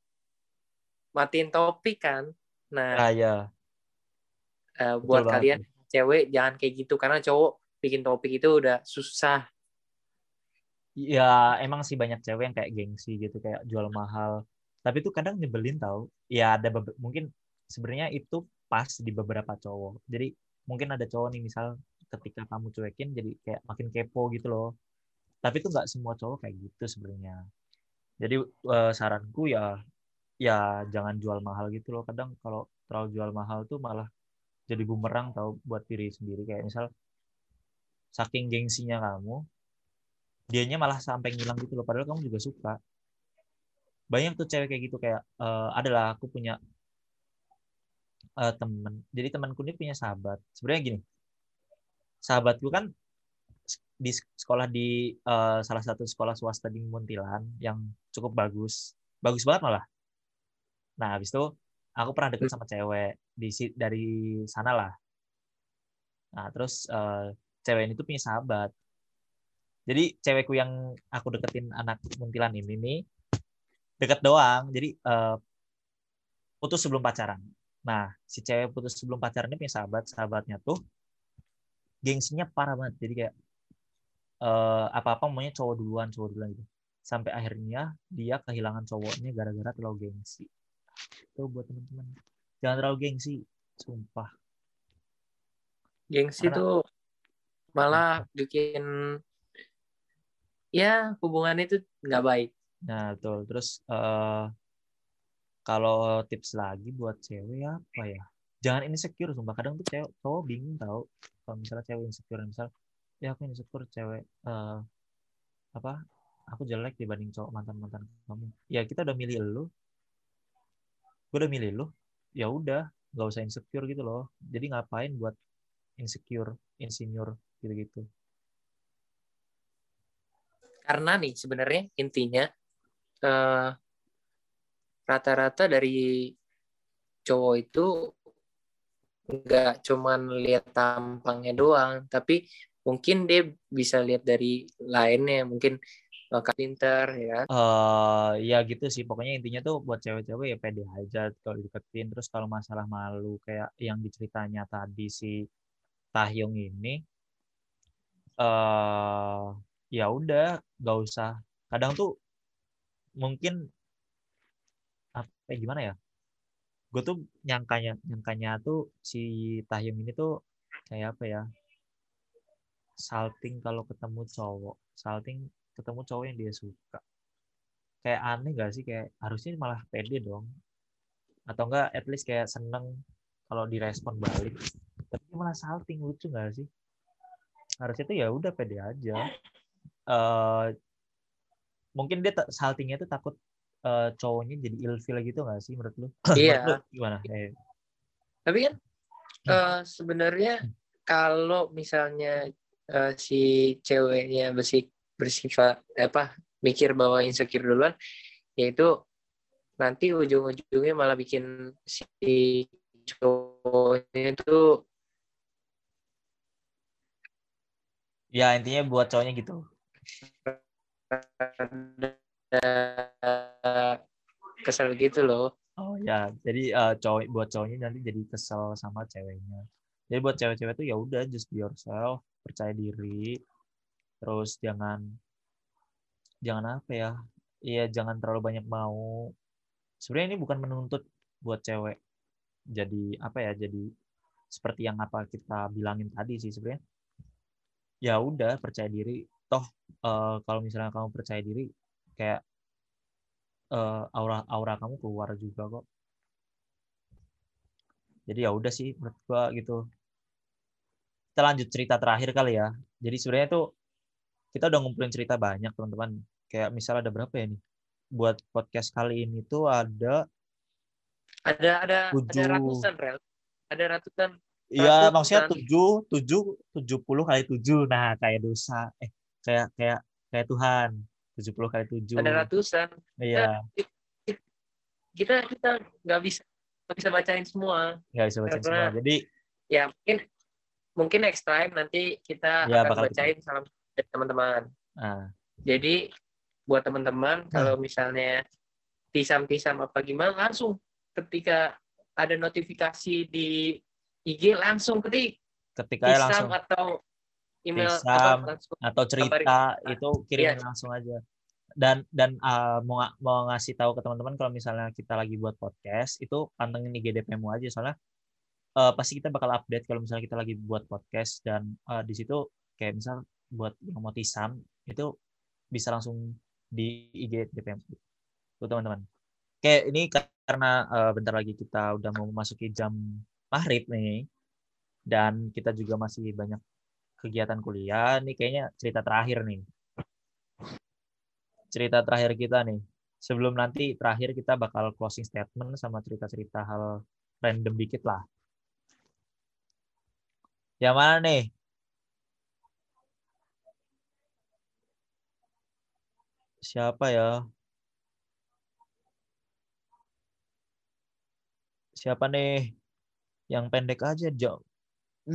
Speaker 2: Matiin topik kan? Nah
Speaker 1: ah ya
Speaker 2: eh, buat
Speaker 1: banget.
Speaker 2: kalian cewek jangan kayak gitu karena cowok bikin topik itu udah susah
Speaker 1: ya emang sih banyak cewek yang kayak gengsi gitu kayak jual mahal. Tapi itu kadang nyebelin tau. Ya ada mungkin sebenarnya itu pas di beberapa cowok. Jadi mungkin ada cowok nih misal ketika kamu cuekin jadi kayak makin kepo gitu loh. Tapi itu nggak semua cowok kayak gitu sebenarnya. Jadi eh, saranku ya ya jangan jual mahal gitu loh. Kadang kalau terlalu jual mahal tuh malah jadi bumerang tau buat diri sendiri. Kayak misal saking gengsinya kamu dianya malah sampai ngilang gitu loh. Padahal kamu juga suka. Banyak tuh cewek kayak gitu kayak eh, adalah aku punya eh, temen. Jadi temanku ini punya sahabat. Sebenarnya gini sahabatku kan di sekolah di eh, salah satu sekolah swasta di Muntilan yang cukup bagus. Bagus banget malah. Nah habis itu aku pernah deket sama cewek di dari sana lah nah terus eh, cewek ini tuh punya sahabat jadi cewekku yang aku deketin anak Muntilan ini nih deket doang. Jadi eh, putus sebelum pacaran. Nah si cewek putus sebelum pacaran ini punya sahabat. Sahabatnya tuh gengsinya parah banget. Jadi kayak eh, apa-apa maunya cowok duluan cowok duluan gitu. Sampai akhirnya dia kehilangan cowoknya gara-gara terlalu gengsi. Itu buat teman-teman jangan terlalu gengsi sumpah.
Speaker 2: Gengsi
Speaker 1: Karena-
Speaker 2: tuh malah bikin ya hubungan itu nggak baik.
Speaker 1: Nah betul. Terus eh, kalau tips lagi buat cewek apa ya? Jangan insecure sumpah. Kadang tuh cewek cowok bingung tau. Kalau misalnya cewek insecure misal ya aku insecure cewek uh, apa aku jelek dibanding cowok mantan mantan kamu. Ya kita udah milih lu. Gue udah milih lu. Ya udah nggak usah insecure gitu loh. Jadi ngapain buat insecure insinyur gitu gitu
Speaker 2: karena nih sebenarnya intinya rata rata-rata dari cowok itu nggak cuman lihat tampangnya doang tapi mungkin dia bisa lihat dari lainnya mungkin bakal pinter ya
Speaker 1: uh, ya gitu sih. Pokoknya intinya tuh buat cewek-cewek ya pede aja kalau deketin terus kalau masalah malu kayak yang diceritanya tadi si Tahyung ini uh, ya udah nggak usah. Kadang tuh mungkin apa gimana ya? Gue tuh nyangkanya nyangkanya tuh si Tahyung ini tuh kayak apa ya? Salting kalau ketemu cowok salting ketemu cowok yang dia suka. Kayak aneh gak sih? Kayak harusnya malah pede dong. Atau enggak at least kayak seneng kalau direspon balik. Tapi malah salting lucu gak sih? Harusnya tuh ya udah pede aja uh, mungkin dia saltingnya tuh takut uh, cowoknya jadi ilfil gitu gak sih menurut lu
Speaker 2: iya
Speaker 1: menurut lu gimana eh.
Speaker 2: tapi kan uh, sebenarnya hmm. kalau misalnya uh, si ceweknya bersih bersifat apa mikir bahwa insecure duluan yaitu nanti ujung-ujungnya malah bikin si cowoknya itu
Speaker 1: ya intinya buat cowoknya gitu
Speaker 2: kesel gitu loh.
Speaker 1: Oh ya jadi uh, cowok buat cowoknya nanti jadi kesel sama ceweknya. Jadi buat cewek-cewek tuh ya udah just be yourself percaya diri. Terus jangan jangan apa ya iya jangan terlalu banyak mau. Sebenarnya ini bukan menuntut buat cewek jadi apa ya jadi seperti yang apa kita bilangin tadi sih sebenarnya. Ya udah percaya diri toh uh, kalau misalnya kamu percaya diri kayak uh, aura aura kamu keluar juga kok jadi ya udah sih menurut gua gitu kita lanjut cerita terakhir kali ya. Jadi sebenarnya tuh kita udah ngumpulin cerita banyak teman-teman. Kayak misalnya ada berapa ya nih? Buat podcast kali ini tuh ada
Speaker 2: ada ada tujuh. ada ratusan rel. Ada ratusan.
Speaker 1: Iya, maksudnya tujuh, tujuh, tujuh puluh kali tujuh. Nah, kayak dosa. Eh, kayak kayak kayak Tuhan. Tujuh puluh kali tujuh.
Speaker 2: Ada ratusan.
Speaker 1: Iya.
Speaker 2: Kita kita nggak bisa nggak bisa bacain semua.
Speaker 1: Nggak bisa bacain Karena, semua. Jadi
Speaker 2: ya mungkin mungkin next time nanti kita ya, akan bacain salam dari teman-teman. Ah. Jadi buat teman-teman hmm. kalau misalnya tisam-tisam apa gimana langsung ketika ada notifikasi di IG langsung ketik
Speaker 1: ketika langsung
Speaker 2: atau email
Speaker 1: apa, langsung atau cerita itu kirim ya. langsung aja dan dan uh, mau mau ngasih tahu ke teman-teman kalau misalnya kita lagi buat podcast itu pantengin IGDP-mu aja soalnya uh, pasti kita bakal update kalau misalnya kita lagi buat podcast dan uh, di situ kayak misal buat yang mau tisam itu bisa langsung di IG DPM tuh teman-teman. Kayak ini karena uh, bentar lagi kita udah mau memasuki jam maghrib nih dan kita juga masih banyak kegiatan kuliah nih kayaknya cerita terakhir nih. Cerita terakhir kita nih. Sebelum nanti terakhir kita bakal closing statement sama cerita-cerita hal random dikit lah. Yang mana nih? Siapa ya? Siapa nih? Yang pendek aja, jauh.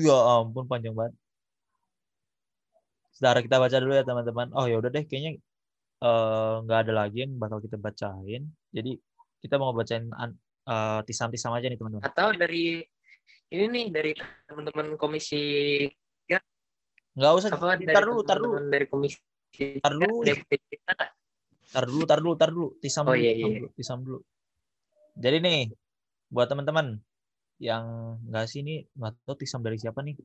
Speaker 1: Ya ampun, panjang banget. Sebentar kita baca dulu ya teman-teman. Oh ya udah deh, kayaknya eh, nggak uh, ada lagi yang bakal kita bacain. Jadi kita mau bacain uh, tisam-tisam aja nih teman-teman.
Speaker 2: Atau dari ini nih dari teman-teman komisi ya
Speaker 1: nggak usah apa, tar dulu tar dulu.
Speaker 2: dari komisi
Speaker 1: tar dulu. Tar dulu tar dulu tar dulu. Tisam
Speaker 2: oh,
Speaker 1: dulu,
Speaker 2: iya, iya.
Speaker 1: dulu tisam dulu. Jadi nih buat teman-teman yang nggak sih ini nggak tahu tisam dari siapa nih.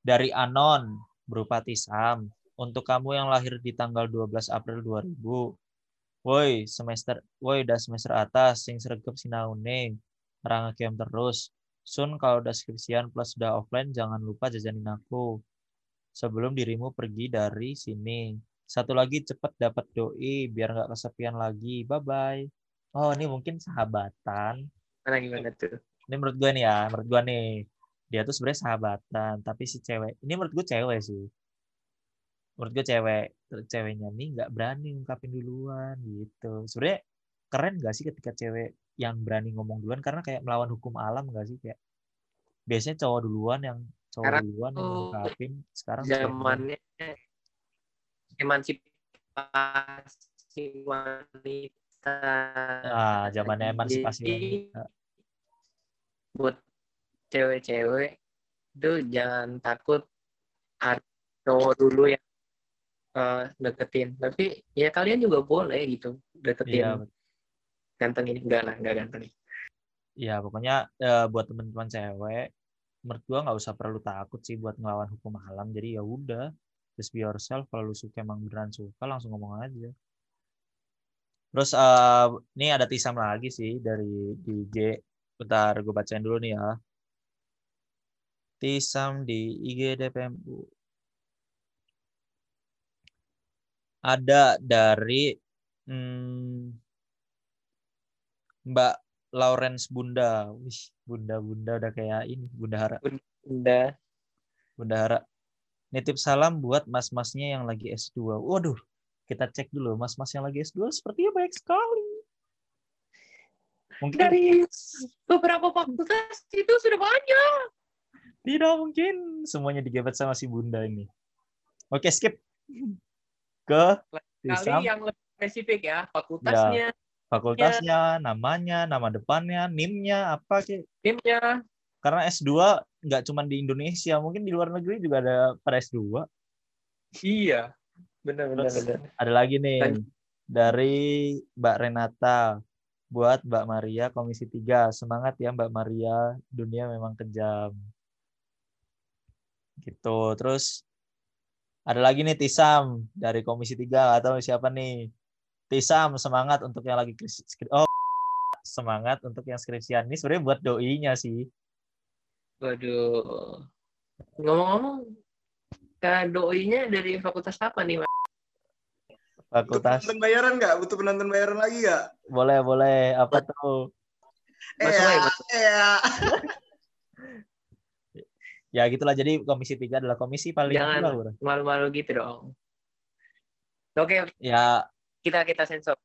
Speaker 1: Dari anon berupa tisam untuk kamu yang lahir di tanggal 12 April 2000 woi semester woi udah semester atas sing sregep sinaune game terus Sun kalau udah skripsian plus udah offline jangan lupa jajanin aku. sebelum dirimu pergi dari sini. Satu lagi cepet dapat doi biar nggak kesepian lagi. Bye bye. Oh ini mungkin sahabatan.
Speaker 2: Mana gimana tuh?
Speaker 1: Ini menurut gue nih ya, menurut gue nih dia tuh sebenarnya sahabatan, tapi si cewek ini menurut gue cewek sih. Menurut gue cewek, ceweknya nih nggak berani ngungkapin duluan gitu. Sebenarnya keren gak sih ketika cewek yang berani ngomong duluan karena kayak melawan hukum alam gak sih kayak biasanya cowok duluan yang cowok
Speaker 2: Sekarang
Speaker 1: duluan yang ngungkapin sekarang
Speaker 2: Zamannya emansipasi wanita.
Speaker 1: ah zamannya emansipasi wanita.
Speaker 2: buat cewek-cewek itu jangan takut cowok dulu yang eh, deketin. Tapi ya kalian juga boleh gitu deketin.
Speaker 1: Iya,
Speaker 2: ganteng ini enggak lah enggak ganteng
Speaker 1: ya pokoknya eh, buat teman-teman cewek menurut gua nggak usah perlu takut sih buat ngelawan hukum alam. Jadi ya udah just be yourself. Kalau lu suka emang beneran suka langsung ngomong aja. Terus eh, ini ada tisam lagi sih dari DJ bentar gue bacain dulu nih ya tisam di IG DPMU ada dari hmm, Mbak Lawrence Bunda. Wih, Bunda-bunda udah kayak ini, Bunda Hara.
Speaker 2: udah
Speaker 1: Bunda Hara. Nitip salam buat mas-masnya yang lagi S2. Waduh, kita cek dulu mas-mas yang lagi S2 sepertinya banyak sekali. Mungkin
Speaker 2: dari beberapa fakultas itu sudah banyak
Speaker 1: tidak mungkin. Semuanya digebet sama si Bunda ini. Oke, skip. Ke
Speaker 2: kali yang lebih spesifik ya. Fakultasnya.
Speaker 1: Fakultasnya, namanya, nama depannya, NIM-nya apa kayak
Speaker 2: timnya
Speaker 1: karena S2 nggak cuma di Indonesia, mungkin di luar negeri juga ada pada S2.
Speaker 2: iya. Benar benar
Speaker 1: Terus-
Speaker 2: benar.
Speaker 1: Ada lagi nih
Speaker 2: Dan-
Speaker 1: dari Mbak Renata. Buat Mbak Maria Komisi 3. Semangat ya Mbak Maria, dunia memang kejam. Gitu. Terus ada lagi nih Tisam dari Komisi 3 atau siapa nih? Tisam semangat untuk yang lagi oh semangat untuk yang skripsian. Ini sebenarnya buat doinya sih.
Speaker 2: waduh ngomong-ngomong Kak doinya dari fakultas apa nih Mas?
Speaker 4: Butuh
Speaker 1: Fakultas.
Speaker 4: penonton bayaran nggak? Butuh penonton bayaran lagi nggak?
Speaker 1: Boleh, boleh. Apa tuh?
Speaker 2: Masuk.
Speaker 4: iya.
Speaker 1: Ya gitulah. Jadi Komisi 3 adalah komisi paling
Speaker 2: Jangan.
Speaker 1: Bro.
Speaker 2: malu-malu gitu dong oke
Speaker 1: Ya,
Speaker 2: kita kita sensor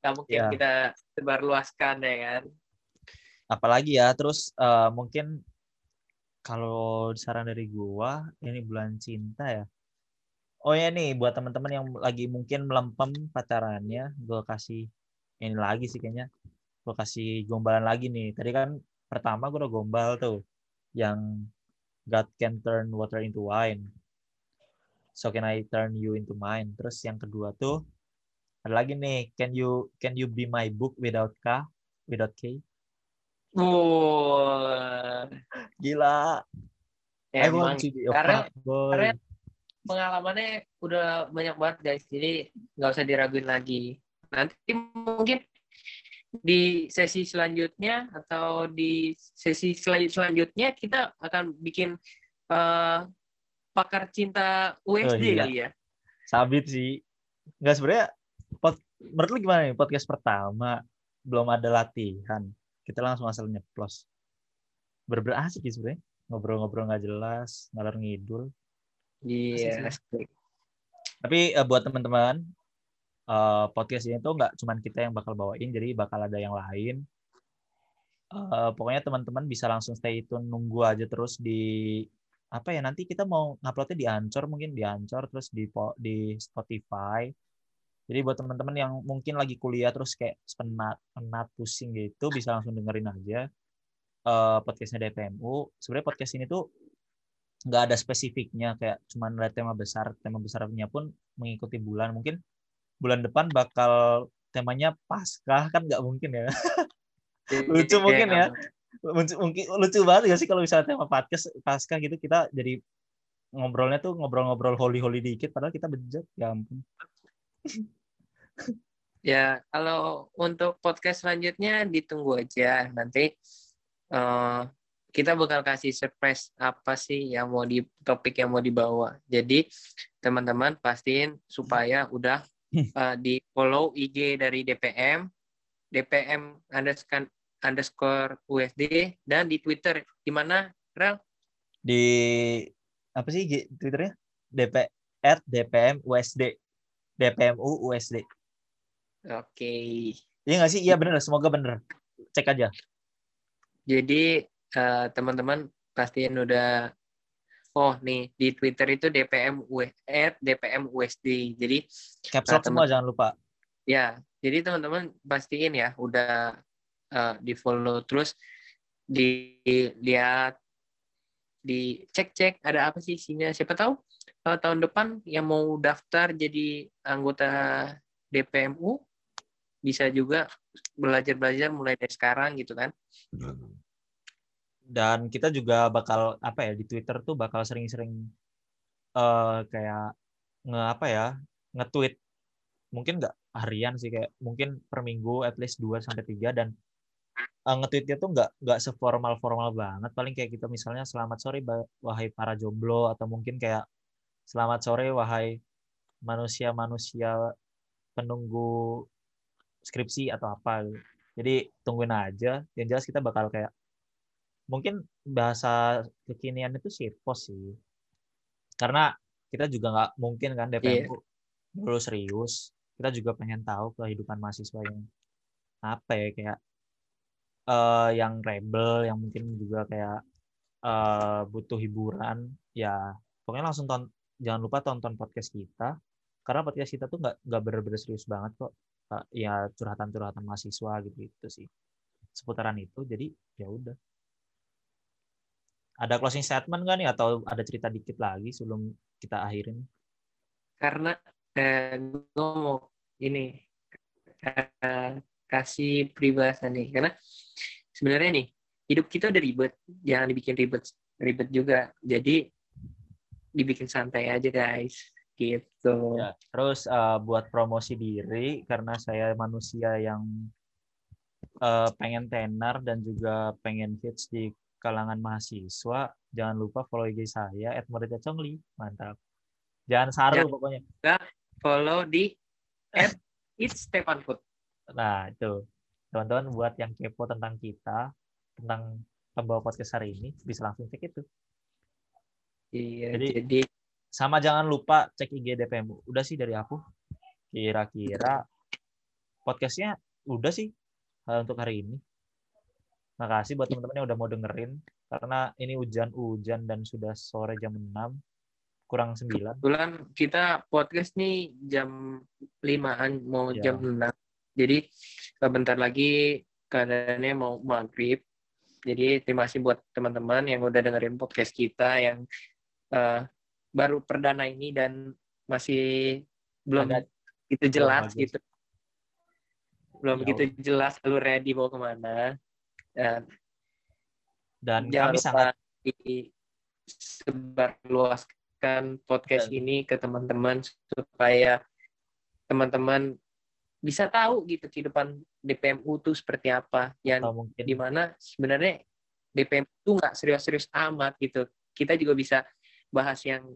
Speaker 2: nggak mungkin
Speaker 1: Ya.
Speaker 2: kita sebarluaskan ya kan
Speaker 1: apalagi ya terus eh, mungkin kalau saran dari gua ini bulan cinta ya oh ya nih buat teman-teman yang lagi mungkin melempem pacarannya gua kasih ini lagi sih kayaknya gua kasih gombalan lagi nih tadi kan pertama gua udah gombal tuh yang God can turn water into wine. So can I turn you into mine? Terus yang kedua tuh ada lagi nih can you can you be my book without K without K?
Speaker 2: Wah,
Speaker 1: Gila. I
Speaker 2: emang
Speaker 1: want to be
Speaker 2: karena- karena- pengalamannya udah banyak banget guys, jadi nggak usah diraguin lagi. Nanti mungkin di sesi selanjutnya atau di sesi selan- selanjutnya kita akan bikin eh, pakar cinta USD
Speaker 1: Oh, iya.
Speaker 2: kali ya.
Speaker 1: Sabit sih. Enggak sebenarnya pod- menurut lu gimana nih podcast pertama belum ada latihan. Kita langsung asal nyeplos. Bener-bener asik sih sebenarnya. Ngobrol-ngobrol nggak jelas, ngalor ngidul.
Speaker 2: Iya.
Speaker 1: Tapi eh, buat teman-teman eh, podcast ini tuh nggak cuman kita yang bakal bawain, jadi bakal ada yang lain. Eh, pokoknya teman-teman bisa langsung stay tune nunggu aja terus di apa ya nanti kita mau nguploadnya di Anchor mungkin di Anchor terus di di Spotify. Jadi buat teman-teman yang mungkin lagi kuliah terus kayak penat penat pusing gitu bisa langsung dengerin aja eh, podcastnya DPMU. Sebenarnya podcast ini tuh nggak ada spesifiknya kayak cuman ada tema besar tema besarnya pun mengikuti bulan mungkin bulan depan bakal temanya paskah kan nggak mungkin ya Lucu mungkin ya. Lucu- mungkin lucu banget gak sih kalau misalnya tema podcast paskah gitu kita jadi ngobrolnya tuh ngobrol-ngobrol holy-holy dikit padahal kita bejat ya ampun
Speaker 2: Ya, kalau untuk podcast selanjutnya ditunggu aja nanti. eh, kita bakal kasih surprise apa sih yang mau di topik yang mau dibawa. Jadi teman-teman pastiin supaya udah uh, di follow IG dari DPM, DPM underscore underscore USD dan di Twitter di mana Rel?
Speaker 1: Di apa sih Twitternya? DP at DPM USD. DPMU USD.
Speaker 2: Oke.
Speaker 1: Iya nggak sih? Iya bener. Semoga bener. Cek aja.
Speaker 2: Jadi eh, teman-teman pastiin udah oh nih di Twitter itu DPM at DPM USD. Jadi
Speaker 1: Caps lock
Speaker 2: Nah,
Speaker 1: semua jangan lupa.
Speaker 2: ya, jadi teman-teman pastiin ya udah eh, di follow terus dilihat dicek-cek ada apa sih isinya. Siapa tahu eh, tahun depan yang mau daftar jadi anggota DPMU bisa juga belajar-belajar mulai dari sekarang gitu kan.
Speaker 1: Dan kita juga bakal apa ya di Twitter tuh bakal sering-sering eh kayak nge apa ya nge-tweet. Mungkin nggak harian sih kayak mungkin per minggu at least 2 sampai 3 dan uh, nge-tweetnya tuh nggak nggak seformal formal banget. Paling kayak kita misalnya selamat sore wahai para jomblo atau mungkin kayak selamat sore wahai manusia-manusia penunggu skripsi atau apa. Gitu. jadi tungguin aja. Yang jelas kita bakal kayak mungkin bahasa kekinian itu shitpost sih. Karena kita juga nggak mungkin kan DPM dulu serius. Kita juga pengen tahu kehidupan mahasiswa yang apa ya kayak eh yang rebel yang mungkin juga kayak eh butuh hiburan. Ya pokoknya langsung ton jangan lupa tonton podcast kita. Karena podcast kita tuh nggak nggak bener-bener serius banget kok. Eh, ya curhatan-curhatan mahasiswa gitu itu sih. Seputaran itu jadi ya udah ada closing statement nggak nih? Atau ada cerita dikit lagi sebelum kita akhirin?
Speaker 2: Karena eh, gue mau ini eh, kasih peribahasa nih. Karena sebenarnya nih hidup kita udah ribet. Jangan dibikin ribet ribet juga. Jadi dibikin santai aja guys. Gitu.
Speaker 1: Ya, terus uh, buat promosi diri karena saya manusia yang uh, pengen tenar dan juga pengen hits di kalangan mahasiswa, jangan lupa follow IG saya @muridnya_congli. Mantap. Jangan saru
Speaker 2: Ya.
Speaker 1: pokoknya.
Speaker 2: follow di it's Stefan Food
Speaker 1: Nah, itu. Teman-teman buat yang kepo tentang kita, tentang pembawa podcast hari ini, bisa langsung cek itu.
Speaker 2: iya
Speaker 1: Jadi-
Speaker 2: jadi
Speaker 1: Sama jangan lupa cek IG DPMU. Udah sih dari aku. Kira-kira podcastnya udah sih uh, untuk hari ini. Makasih buat teman-teman yang udah mau dengerin. Karena ini hujan-hujan dan sudah sore jam 6. Kurang 9.
Speaker 2: kebetulan kita podcast nih jam 5-an mau
Speaker 1: Ya.
Speaker 2: jam 6 jadi eh, bentar lagi keadaannya mau maghrib jadi terima kasih buat teman-teman yang udah dengerin podcast kita yang eh, baru perdana ini dan masih belum
Speaker 1: Agak-
Speaker 2: itu jelas gitu belum
Speaker 1: Ya
Speaker 2: begitu jelas lu ready mau ke mana dan
Speaker 1: Dan
Speaker 2: jangan
Speaker 1: kami
Speaker 2: lupa
Speaker 1: sangat
Speaker 2: disebarluaskan podcast
Speaker 1: Dan-
Speaker 2: ini ke teman-teman supaya teman-teman bisa tahu gitu kehidupan DPMU itu seperti apa. Yang
Speaker 1: atau mungkin
Speaker 2: di mana sebenarnya DPM itu nggak serius-serius amat gitu. Kita juga bisa bahas yang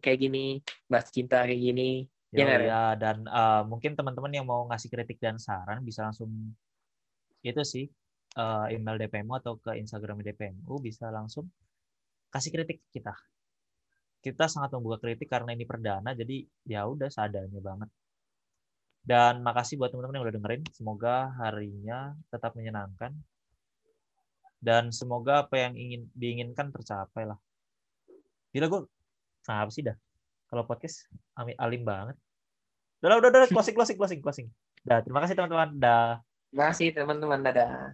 Speaker 2: kayak gini bahas cinta kayak gini.
Speaker 1: Ya,
Speaker 2: Ya nggak, Ren?
Speaker 1: ya, dan uh, mungkin teman-teman yang mau ngasih kritik dan saran bisa langsung itu sih uh, email DPMU atau ke Instagram DPMU bisa langsung kasih kritik kita. Kita sangat membuka kritik karena ini perdana, jadi ya udah seadanya banget. Dan makasih buat teman-teman yang udah dengerin. Semoga harinya tetap menyenangkan. Dan semoga apa yang ingin diinginkan tercapai lah. Gila gue, apa sih dah? Kalau podcast alim banget. Udah, udah, udah, closing, closing, closing, closing. Dah, terima kasih teman-teman. Dah.
Speaker 2: terima kasih teman-teman dadah